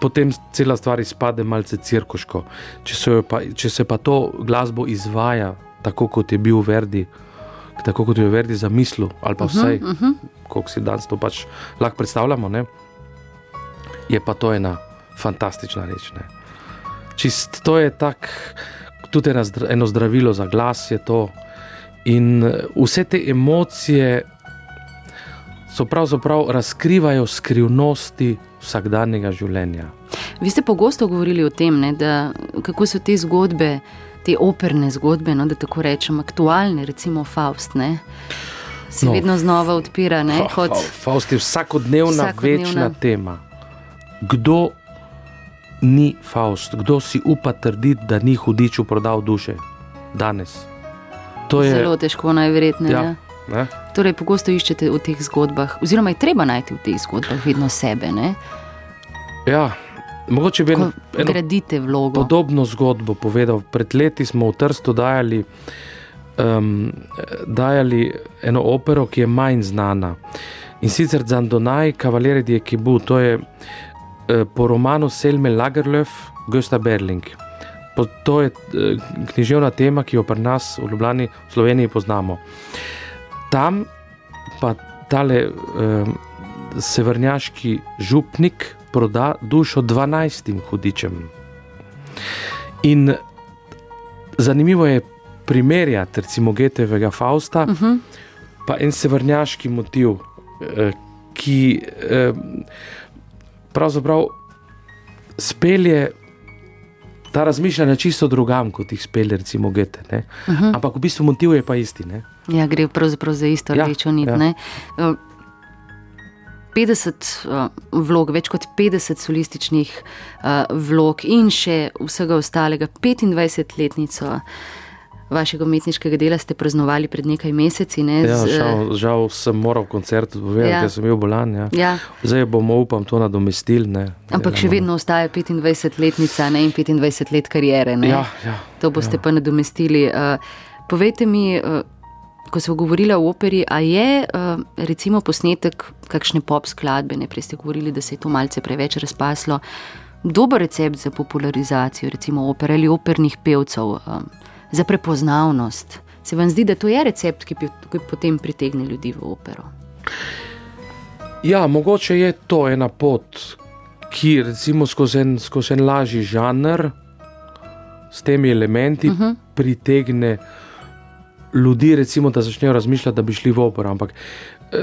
Potem cela stvar izpade malce cirkuško. Če se, pa, če se pa to glasbo izvaja tako, kot je bil Verdi, tako kot je Verdi za mislu, ali pa vse, uh -huh, uh -huh. kako si danes to pač lahko predstavljamo, ne? je pa to ena fantastična reč. Ne? Čist to je tako, tudi eno zdravilo za glas je to. In vse te emocije so pravzaprav razkrivajo skrivnosti vsakdanjega življenja. Vi ste pogosto govorili o tem, ne, da, kako so te zgodbe, te operne zgodbe, no, da tako rečem, aktualne, recimo Faust. Ne, se no, vedno znova odpira. Ne, fa, kot, Faust je vsakodnevna, vsakodnevna večna tema. Kdo ni Faust, kdo si upa trditi, da ni hudiču prodal duše danes? To je zelo težko, najverjetneje. Ja, Ne? Torej, pogosto iščete v teh zgodbah, oziroma je treba najti v teh zgodbah vedno sebe. Ne? Ja, mogoče bi eno, eno podobno zgodbo povedal. Pred leti smo v Trstu dajali, um, dajali eno opero, ki je manj znana. In sicer Zandonaj, Kavaleri di Ekibu, to je uh, po romanu Selme Lagerlöf, Gösta Berling. To je uh, književna tema, ki jo pri nas v Ljubljani, v Sloveniji poznamo tam pa tale eh, severnjaški župnik proda dušo 12 hudičem. In zanimivo je primerjati, recimo, Getevega Fausta, uh mhm. -huh. pa en severnjaški motiv, eh, ki eh, pravzaprav spelje ta razmišljanja čisto drugam, kot jih spelje, recimo, Gete. Uh mhm. -huh. Ampak v bistvu motiv je pa isti. Ne? Ja, gre pravzaprav za isto ja, rdečo nit. Ja. 50 uh, vlog, več kot 50 solističnih uh, vlog in še vsega ostalega, 25-letnico vašega umetniškega dela ste praznovali pred nekaj meseci. Ne, ja, z, žal, žal sem moral koncert povedati, ja. ker sem bil bolan. Ja. Ja. Zdaj bomo, upam, to nadomestili. Ampak še vedno ostaja 25-letnica ne, in 25 let karijere. Ja, ja, to boste ja. pa nadomestili. Uh, povejte mi, uh, ko smo govorili o operi, a je uh, recimo posnetek kakšne pop skladbe, ne prej ste govorili, da se je to malce preveč razpaslo. Dober recept za popularizacijo, recimo opere ali opernih pevcev. Um, za prepoznavnost. Se vam zdi, da to je recept, ki, ki potem pritegne ljudi v opero? Ja, mogoče je to ena pot, ki recimo skozi en, skozi en lažji žanr, s temi elementi, uh mhm. -huh. pritegne ljudi, recimo, da začnejo razmišljati, da bi šli v opero. Ampak eh,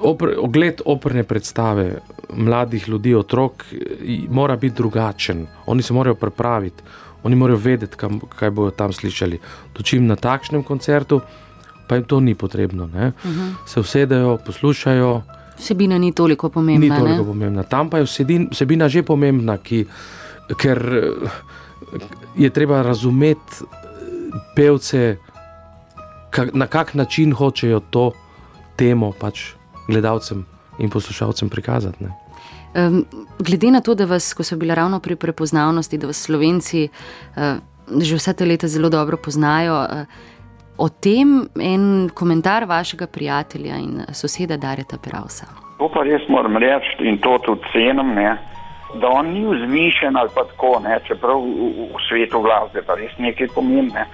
oper, ogled operne predstave mladih ljudi, otrok, mora biti drugačen. Oni se morajo pripraviti. Oni morajo vedeti, kam, kaj bodo tam slišali. Točim na takšnem koncertu, pa jim to ni potrebno. Uh mhm. -huh. Se usedejo, poslušajo. Vsebina ni toliko pomembna. Ni toliko pomembna. Tam pa je vsedin, vsebina že pomembna, ki, ker je treba razumeti pevce, kak, na kak način hočejo to temo pač gledalcem in poslušalcem prikazati. Ne. Um, glede na to, da vas, ko so bile ravno pri prepoznavnosti, da vas slovenci uh, že vse te leta zelo dobro poznajo, uh, o tem en komentar vašega prijatelja in soseda Dareta Peravsa. To pa res moram reči in to tudi cenim, ne, da on ni vzvišen ali pa tako, ne, čeprav v, v svetu glasbe pa res nekaj pomembne.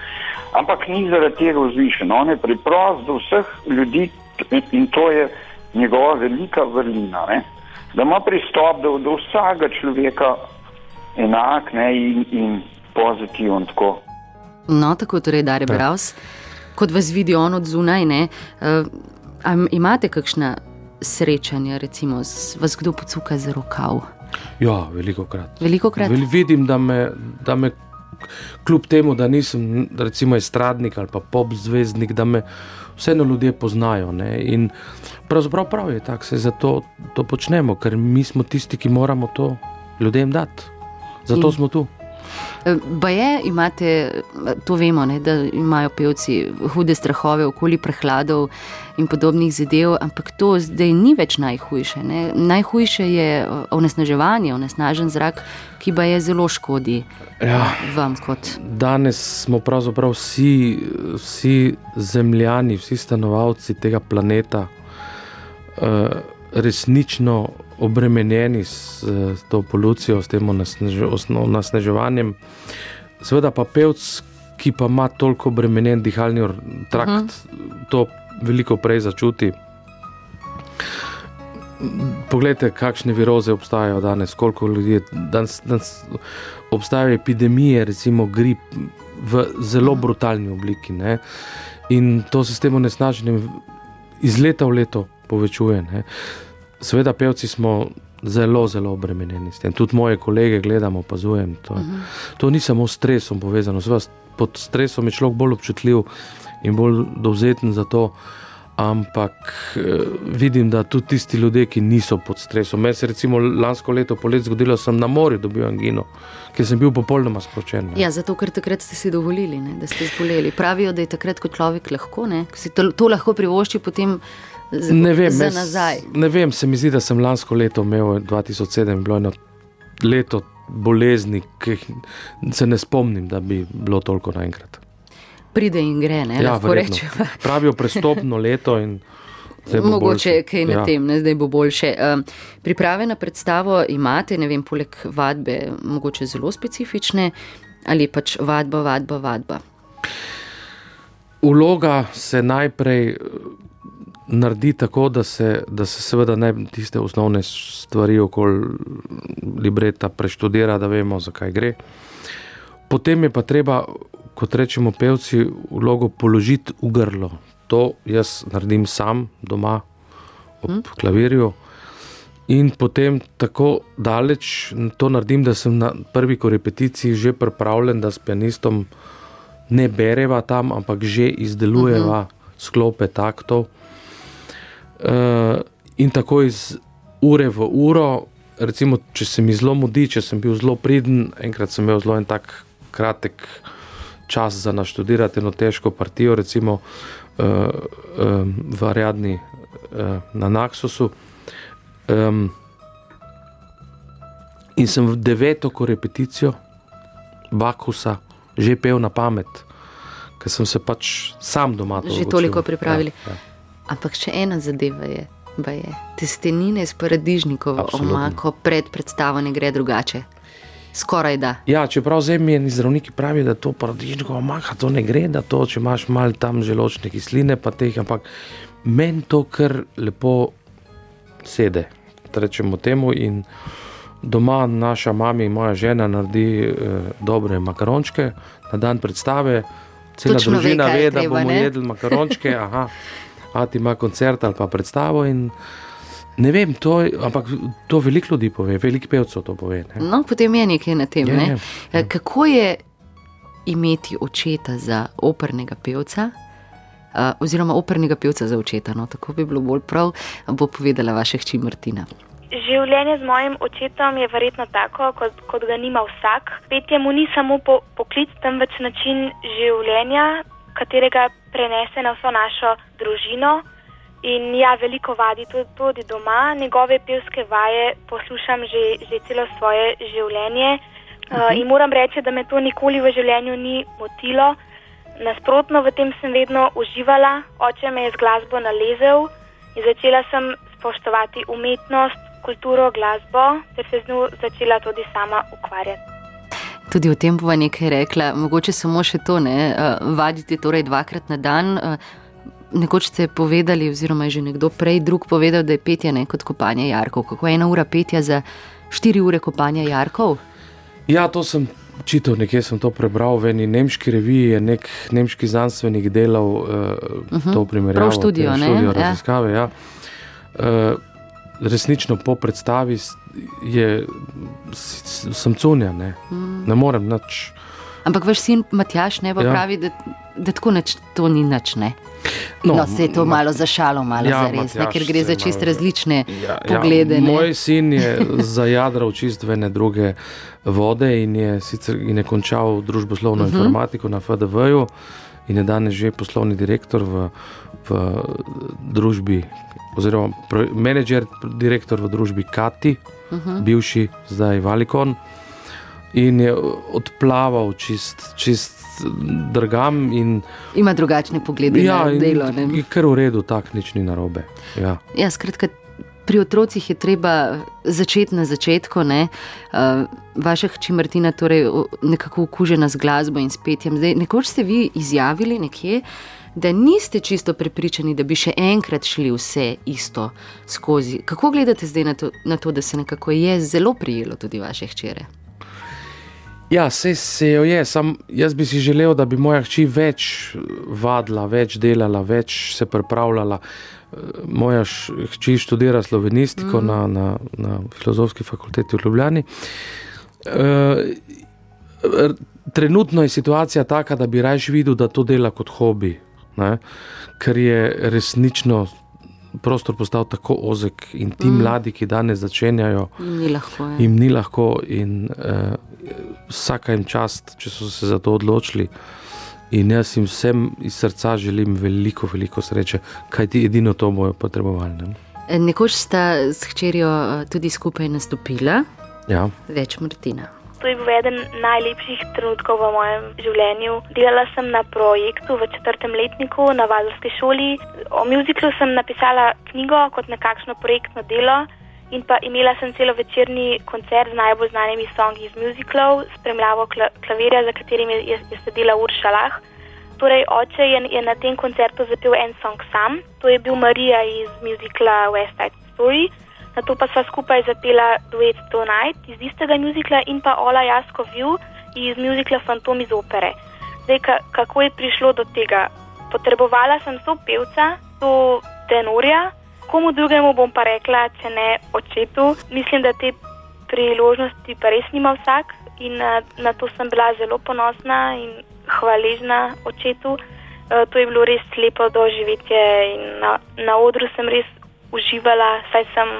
Ampak ni zaradi tega vzvišen, on je priprost do vseh ljudi in to je njegova velika vrlina. Ne da ima pristop do, do vsakega človeka enak ne, in, in pozitiven. Tako. No, tako torej, da je Braus, kot vas vidi on od zunaj. Ne, uh, imate kakšna srečanja, recimo, z, vas kdo pocuka za rokav? Ja, veliko krat. Veliko krat. Vel, vidim, da me, da me, kljub temu, da nisem recimo estradnik ali pa pop zvezdnik, da me vseeno ljudje poznajo. Ne? In pravzaprav prav je tako, se zato to počnemo, ker mi smo tisti, ki moramo to ljudem dati. Zato in. smo tu. Pa je, imate, to vemo, ne, da imajo pevci hude strahove okoli prehladov in podobnih zadev, ampak to zdaj ni več najhujše. Ne. Najhujše je onesnaževanje, onesnažen zrak, ki pa je zelo škodi ja, vam. Kot. Danes smo pravzaprav vsi, vsi zemljani, vsi stanovalci tega planeta. Uh, resnično obremenjeni s, s to polucijo, s tem nasneževanjem. Seveda pa pevc, ki pa ima toliko obremenjen dihalni trakt, uh mhm. -huh. to veliko prej začuti. Poglejte, kakšne viroze obstajajo danes, koliko ljudi je danes. danes obstajajo epidemije, recimo grip v zelo brutalni obliki. Ne? In to se s tem onesnaženjem iz leta v leto povečuje. Ne? Sveda, pevci smo zelo, zelo obremenjeni s tem. Tudi moje kolege gledamo, opazujem. To, uh mhm. -huh. to ni samo s stresom povezano, Sveda, pod stresom je človek bolj občutljiv in bolj dovzeten za to. Ampak eh, vidim, da tudi tisti ljudje, ki niso pod stresom. Meni se je lansko leto poletje zgodilo, da sem na morju dobil angino, ker sem bil popolnoma sproščen. Ja, zato, ker takrat ste si dovolili, ne, da ste zboleli. Pravijo, da je takrat, ko človek lahko, ne, si to, to lahko privošči potem ne vem, za nazaj. Ne vem, se mi zdi, da sem lansko leto imel 2007, bilo eno leto bolezni, ki se ne spomnim, da bi bilo toliko naenkrat. Pride in gre, ne ja. Pravijo prestopno leto. Mogoče je kaj na ja. tem, ne? zdaj bo boljše. Um, priprave na predstavo imate, ne vem, poleg vadbe, mogoče zelo specifične ali pač vadba, vadba, vadba. Uloga se najprej naredi tako, da se, da se seveda ne tiste osnovne stvari okoli libreta preštudira, da vemo, zakaj gre. Potem je pa treba, kot rečemo, pevci, vlogo položiti v grlo. To jaz naredim sam doma ob hmm. klavirju. In potem tako daleč to naredim, da sem na prvi repeticiji že pripravljen, da s pianistom ne bereva tam, ampak že izdelujeva uh -huh. sklope taktov. Uh, in tako iz ure v uro, recimo, če se mi zelo mudi, če sem bil zelo priden, enkrat sem imel zelo en tak kratek čas za naštudirati eno težko partijo, recimo uh, um, v Ariadni uh, na Naksosu. Um, in sem v deveto korepeticijo Bakusa že pel na pamet, ker sem se pač sam doma to že toliko pripravili. Ja, ja. Ampak še ena zadeva je, da je testenine s paradižnikom, omako pred predstavo ne gre drugače. Skoraj da. Ja, čeprav zemljeni zdravniki pravijo, da to paradižnikov omaka to ne gre, da to, če imaš malo tam želočne kisline, pa teh, ampak meni to kar lepo sede, rečemo temu. In doma naša mama in moja žena naredi eh, dobre makarončke na dan predstave. Cela Točno družina ve, da bomo ne? jedli makarončke. Aha. Ati ima koncert ali pa predstavo. Ne vem, to, ampak to veliko ljudi pove, veliko pevcev to pove. Ne? No, potem je nekaj na tem. Je, ne? je, je. Eh, kako je imeti očeta za opernega pevca? Uh, oziroma, opernega pevca za očeta. No, tako bi bilo bolj prav, bo povedala vaša hči Martina. Življenje z mojim očetom je verjetno tako, kot, kot ga nima vsak. Petje mu ni samo po, poklic, temveč način življenja, katerega prenese na vso našo družino. In ja, veliko vadi tudi, tudi doma. Njegove pevske vaje poslušam že, že celo svoje življenje. Uh, in moram reči, da me to nikoli v življenju ni motilo. Nasprotno, v tem sem vedno uživala. Oče me je z glasbo nalezel in začela sem spoštovati umetnost, kulturo, glasbo, ter se z njo začela tudi sama ukvarjati. Tudi o tem bova nekaj rekla, mogoče samo še to, ne, uh, vaditi torej dvakrat na dan. Uh, nekoč ste povedali, oziroma je že nekdo prej drug povedal, da je petje ne kot kopanje jarkov. Kako je ena ura petja za štiri ure kopanja jarkov? Ja, to sem čital, nekje sem to prebral v eni nemški reviji, je nek nemški znanstvenik delal uh, uh -huh. to primerjavo. Prav študijo, ne? študijo Ja. raziskave. Ja. Uh, resnično po predstavi je, sem cunja, ne, Mm. ne morem nič. Ampak vaš sin Matjaš ne pa Ja. ja. pravi, da, da tako nič, to ni nič. Ne? No, no se je to ma- malo zašalo, malo Ja, ja, za res, ne, Matjaž ker gre za čist malo- različne Ja, poglede. Ja, ne. moj sin je zajadral čist v ene druge vode in je, sicer, in je končal družboslovno uh Mhm. -huh. informatiko na FDV-ju in je danes že poslovni direktor v, v družbi, oziroma menedžer, direktor v družbi Kati, uh Mhm. -huh. bivši zdaj Valikon. In je odplaval čist, čist drgam. In, Ima drugačne poglede ja, na delo. ne. kar v redu, tako nič ni narobe. Ja. Ja, skratka, pri otrocih je treba začeti na začetku. Ne? Uh, vaša hči Martina je torej nekako okužena z glasbo in s petjem. Zdaj, nekoč ste vi izjavili nekje, da niste čisto prepričani, da bi še enkrat šli vse isto skozi. Kako gledate zdaj na to, na to da se nekako je zelo prijelo tudi vaše hčere? Ja, se, se jo je, sam jaz bi si želel, da bi moja hči več vadila, več delala, več se pripravljala. Eh, Moja hči študira slovenistiko mm. na, na, na filozofski fakulteti v Ljubljani. E, trenutno je situacija taka, da bi raje videl, da to dela kot hobi, ne? ker je resnično prostor postal tako ozek in ti mm. mladi, ki danes začenjajo, Ni lahko. Ja. jim ni lahko in uh, vsaka jim čast, če so se za to odločili. In jaz jim vsem iz srca želim veliko, veliko sreče, kajti edino to bojo potrebovali. Ne? Nekoč sta s hčerjo eh, tudi skupaj nastopila, Ja. več Martina. To je bil eden najlepših trenutkov v mojem življenju. Delala sem na projektu v četrtem letniku na Valdorski šoli. O muziklu sem napisala knjigo kot nekakšno projektno delo in pa imela sem celo večerni koncert z najbolj znanimi songi iz muziklov, spremljavo kla klavirja, za katerim je, je, je sedela Urša Lah. Torej, oče je, je na tem koncertu zapel en song sam, to je bil Marija iz muzikla West Side Story. Na to pa sva skupaj zapela duet Tonight iz istega muzikla in pa Ola Jasko View iz muzikla Fantom iz opere. Zdaj, ka, kako je prišlo do tega? Potrebovala sem so pevca, so tenorja, komu drugemu bom pa rekla, če ne očetu. Mislim, da te priložnosti pa res nima vsak in na, na to sem bila zelo ponosna in hvaležna očetu. E, to je bilo res lepo doživetje in na, na odru sem res uživala, saj sem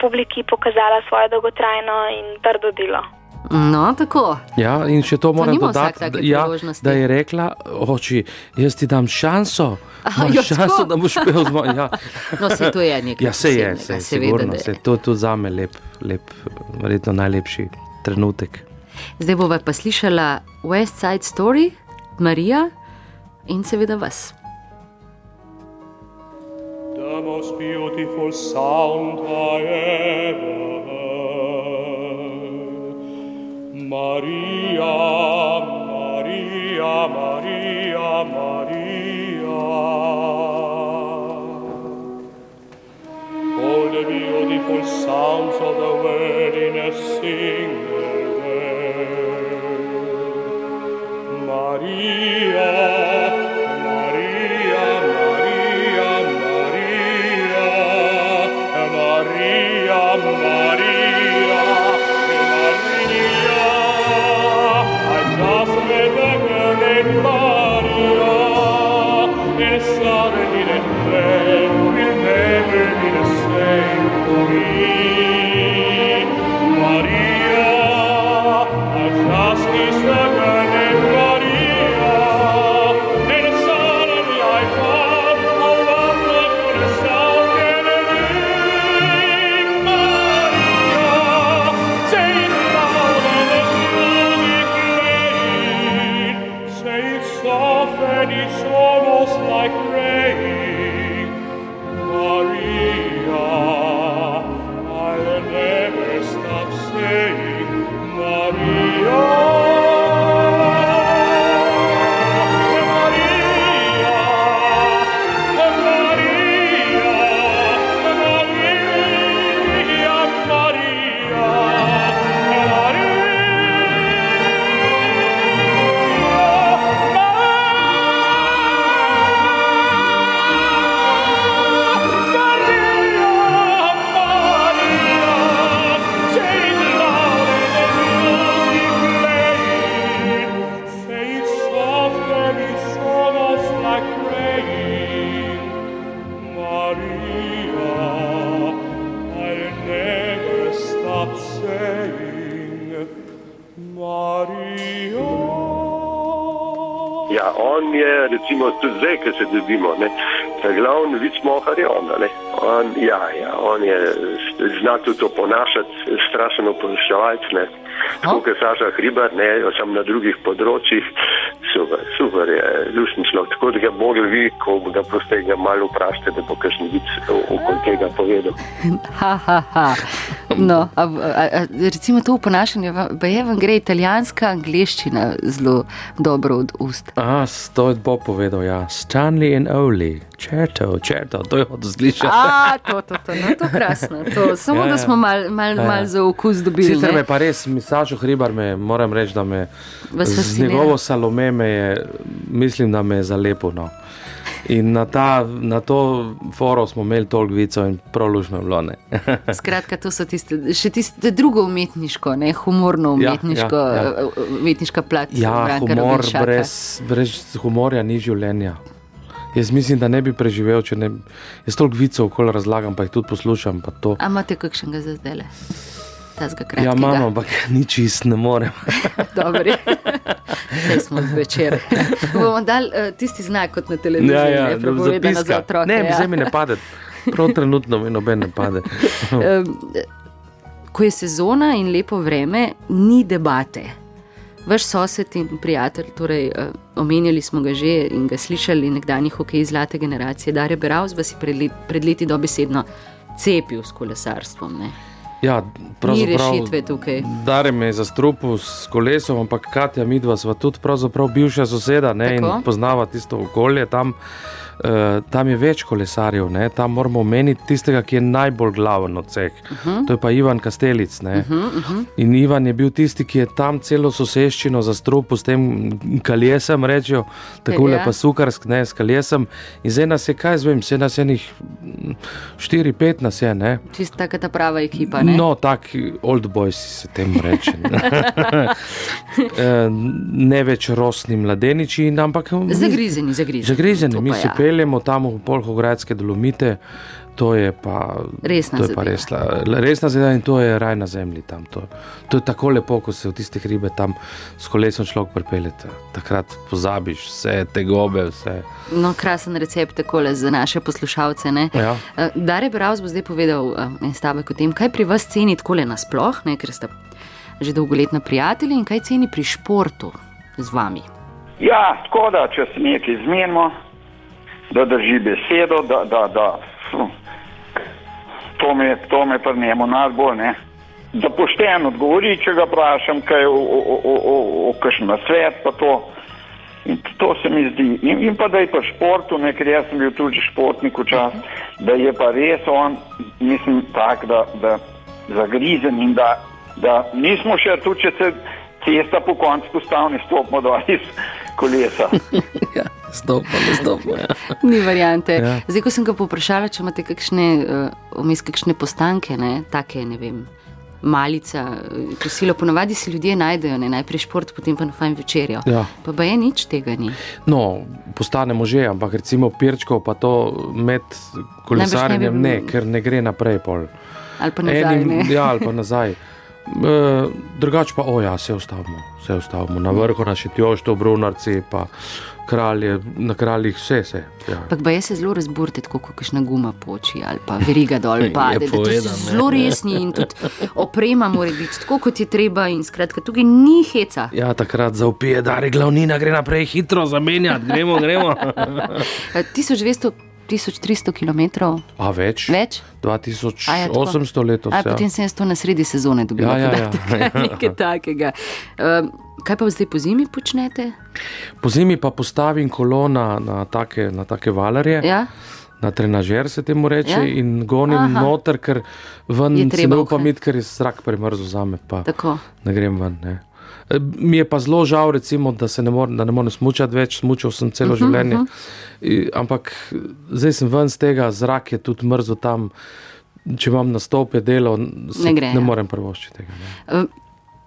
publiki pokazala svoje dolgotrajno in trdo delo. No, tako. Ja, in še to moram nima vsak dodati, ja, da je rekla, oči, jaz ti dam šanso, Aha, jo, šanso, tako? da boš pil z mojim. Ja. No, saj to je nekaj Ja, se je, se je, seveda, sigurno, da je. se, to je tudi za me lep, lep, verjetno najlepši trenutek. Zdaj bova pa slišala West Side Story, Marija in seveda vas. The most beautiful sound I ever heard. Maria, Maria, Maria, Maria. Ja, on je, recimo, tudi zdaj, ko se dobimo, ne, ta glavni vic mohar je on, ne. On, ja, ja, on je, zna tudi to ponašati, strašno opozičevalc, ne. Tako kot Saša Hribar, ne, sem na drugih področjih, super, super je, lušni človek. Tako da ga mogli vi, ko ga proste ga malo vprašate, da bo kakšen vic okoli tega povedal. Ha, ha, ha. No, a, a, a, recimo to ponašanje, pa je vam gre italijanska angliščina zelo dobro od ust. A, to je Bob povedal, ja. Stanley in Oli, črto, črto, to je od zglišča. A, to, to, to, no, to krasno. To, samo, Ja, ja, da ja. smo mal, mal, Ja, ja. mal za okus dobili. Sicer me pa res, Sašo Hribar, me, moram reči, da me z njegovo salome me je, mislim, da me je zalepil. No. In na, ta, na to foro smo imeli toliko vicov in prolužno bilo. Skratka, to so tiste, še tiste drugo umetniško, ne humorno Ja, umetniško, ja, ja, ja. ja. umetniška plat. Ja, Branka humor brez, brez humorja ni življenja. Jaz mislim, da ne bi preživel, če ne bi. Jaz toliko vicov okoli razlagam, pa jih tudi poslušam. pa to. A imate kakšnega za zdaj? Kratkega. Ja, imam, ampak ni čist, ne morem. Dobri. Zdaj smo večer. Bomo dali uh, tisti znak kot na televiziji, Ja, ja, ne, da prepovedano za otroke. Ne, ja. zdaj mi ne pade. Prav trenutno mi noben ne pade. Ko je sezona in lepo vreme, ni debate. Vaš sosed in prijatelj, torej uh, omenjali smo ga že in ga slišali, nekdanji hokej zlate generacije, Darje Beravs, vas je pred leti dobesedno cepil s kolesarstvom. Ne? Ja, Ni rešitve tukaj. Dare me je zastrupil s kolesom, ampak Katja midva sva tudi bivša soseda ne, in Tako. poznava tisto okolje. Tam, uh, tam je več kolesarjev, ne, tam moramo omeniti tistega, ki je najbolj glaven od vseh. Uh Mhm. -huh. To je pa Ivan Kastelic. Uh -huh, uh -huh. In Ivan je bil tisti, ki je tam celo soseščino zastrupil s tem kaljesem, rečejo, tako Ja. lepa sukarsk, ne s kaljesem. In zdaj nas je, kaj zvem, se nas je enih 4-5 nas je, ne. Čista taka ta prava ekipa. Ne? No, tak old boys se temu reče. Eh, ne več rosni mladeniči, ampak Zagrizeni, zagrizeni. Zagrizeni, To mi pa ja. Peljemo tam v Polhogradske dolomite. To je pa Resna to je pa zadeva. resna, resna zadeva in to je raj na zemlji. Tam, to, to je tako lepo, ko se v tiste hribe tam s kolesom človek pripelje. Takrat pozabiš vse te gobe, vse. No, krasen recept takole za naše poslušalce. ne. Ja. Eh, Dare Bravs bo zdaj povedal eh, en stavek o tem, kaj pri vas ceni takole nasploh, ne, ker ste že dolgoletna prijatelja in kaj ceni pri športu z vami. Ja, tako da, če se nekaj zmenimo, da drži besedo, da, da, da fu, to me, to me pri njemu najbolj ne. Da pošteno odgovori, če ga vprašam, kaj o, o, o, o, o, o kakšen svet, pa to. In to se mi zdi. In, in pa da je pa športu, ne, ker jaz sem bil tudi športnik včasih, da je pa res on, mislim, tak, da, da zagrizen in da, da nismo še tu, če se cesta po koncu postavni, stopimo dol iz kolesa. Ja, stopamo, stopamo. Ja. Ni variante. Ja. Zdaj, ko sem ga poprašala, če imate kakšne, uh, vmes kakšne postanke, ne, take, ne vem. Malica, eh, kosilo, ponavadi si ljudje najdejo, ne, najprej šport, potem pa na fajn večerjo. Ja. Pa, pa je nič tega ni. No, postanemo že, ampak recimo pirčkov pa to med kolesarjenjem bil- ne, ker ne gre naprej. Pol. Ali pa nazaj. ne. ja, ali pa nazaj. E, drugač pa, o ja, se ustavimo, se ustavimo. Na vrhu na Šitjoštu, Brunarci, pa kralje, na kraljih vse se. Ja. Ampak pa je se zelo razburte, tako kot kakšna guma poči ali pa veriga dol Je pade. ne. zelo resni in tudi oprema mora biti tako, kot je treba. In skratka, tukaj ni heca. Ja, takrat zaupije, da je glavnina, gre naprej hitro zamenjati, gremo, gremo. Eh, 1200, 1300 km A več? več. 2800 letos. A, Ja. potem sem jaz to na sredi sezone dobila. Ja, ja, ja. Nekaj takega. Um, kaj pa zdaj po zimi počnete? Po zimi pa postavim kolo na, na, take, na take valarje. Ja? Na trenažer se temu reče, Ja? ja? in gonim Aha. Noter, ker ven se ne upam iti, ker je zrak premrzel za me, pa Tako. ne grem ven. Ne. E, Mi je pa zelo žal, recimo, da se ne morem, da ne morem smučati več, smučal sem celo uh -huh, življenje. Uh -huh. Ampak zdaj sem ven z tega, zrak je tudi mrzel tam. Če imam nastope delo, Ne gre, ja. ne morem prvoščiti tega. Ne. Um,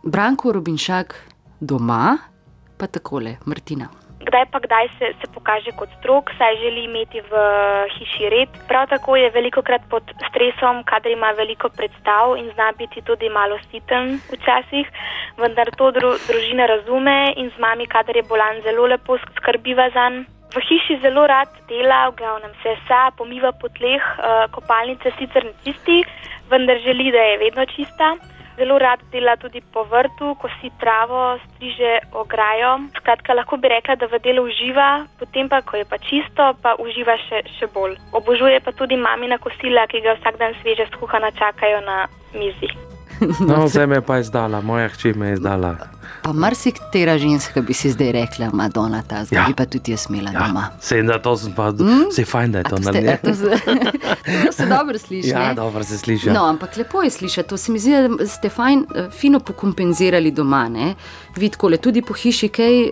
Branko Robinšak doma, pa takole, Martina. kdaj pa kdaj se, se pokaže kot strok, saj želi imeti v hiši red. Prav tako je veliko krat pod stresom, kadar ima veliko predstav in zna biti tudi malo siten včasih, vendar to dru, družina razume in z mami, kadar je bolan, zelo lepo skrbiva za njim. V hiši zelo rad dela, v glavnem se sa, pomiva po tleh, uh, kopalnice sicer ne čisti, vendar želi, da je vedno čista. Zelo rad dela tudi po vrtu, kosi travo, striže ograjo. Skratka, lahko bi rekla, da v delu uživa, potem pa, ko je pa čisto, pa uživa še, še bolj. Obožuje pa tudi mamina kosila, ki ga vsak dan sveže skuhana čakajo na mizi. No, zdaj me je pa izdala, moja hči me je izdala. Pa marsikatera ženska bi si zdaj rekla, Madonna, ta zdaj Ja. bi pa tudi jaz imela Ja, doma. se da to sem pa, Mm? se fajn, da je to na a to se- To se dobro sliši. Ja, ne? dobro se sliši. No, ampak lepo je slišati. To se mi zdi, da ste fajn, eh, fino pokompenzirali doma. ne. Vi tako le tudi po hiši, kaj eh,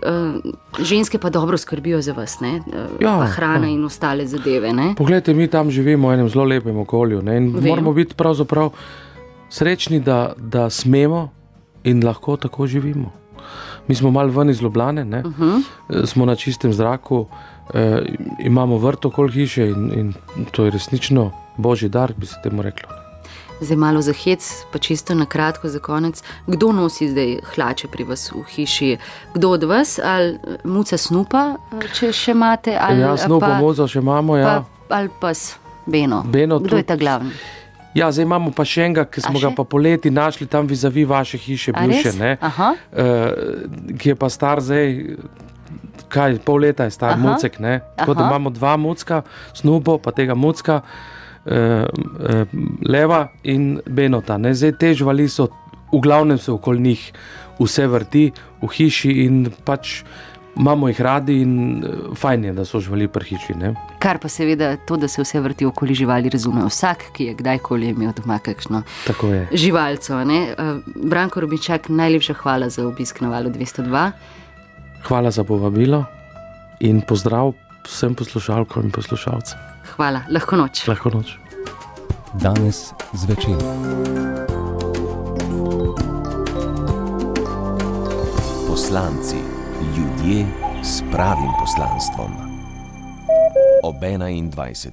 ženske pa dobro skrbijo za vas, ne? Eh, Ja, pa hrana ja. in ostale zadeve. Ne? Poglejte, mi tam živimo v enem zelo lepem okolju ne, in Vem. moramo biti pravzaprav srečni, da, da smemo in lahko tako živimo. Mi smo malo ven iz Ljubljane, ne, uh Mhm. -huh. smo na čistem zraku, eh, imamo vrt okoli hiše in, in to je resnično božji dar, bi se temu reklo. Zdaj malo za hec, pa čisto na kratko za konec. Kdo nosi zdaj hlače pri vas v hiši? Kdo od vas, ali muca snupa, če še imate, ali Ja, snupo pa, mozo še imamo, ja. pa, ali pas Beno. Beno Kdo je tudi. ta glavni? Ja, zdaj imamo pa še enega, ki smo ga pa poleti našli tam vizavi vaše hiše, bivše, ne, uh, ki je pa star zdaj, kaj, pol leta je star, Aha. mucek, ne. Tako da Aha. imamo dva mucka, snupo, pa tega mucka, uh, uh, leva in benota. Ne. Zdaj te živali so, v glavnem se okoli njih vse vrti v hiši in pač imamo jih radi in eh, fajn je, da so živali pri hiši. Ne. Kar pa seveda to, da se vse vrti okoli živali, razume vsak, ki je kdajkoli imel doma kakšno Tako je. živalco. ne. Eh, Branko Rubičak, najlepša hvala za obisk na valu 202. Hvala za povabilo in pozdrav vsem poslušalkam in poslušalcem. Hvala, lahko noč. Lahko noč. Danes zvečer. Poslanci, ljudje s pravim poslanstvom. Ob 21.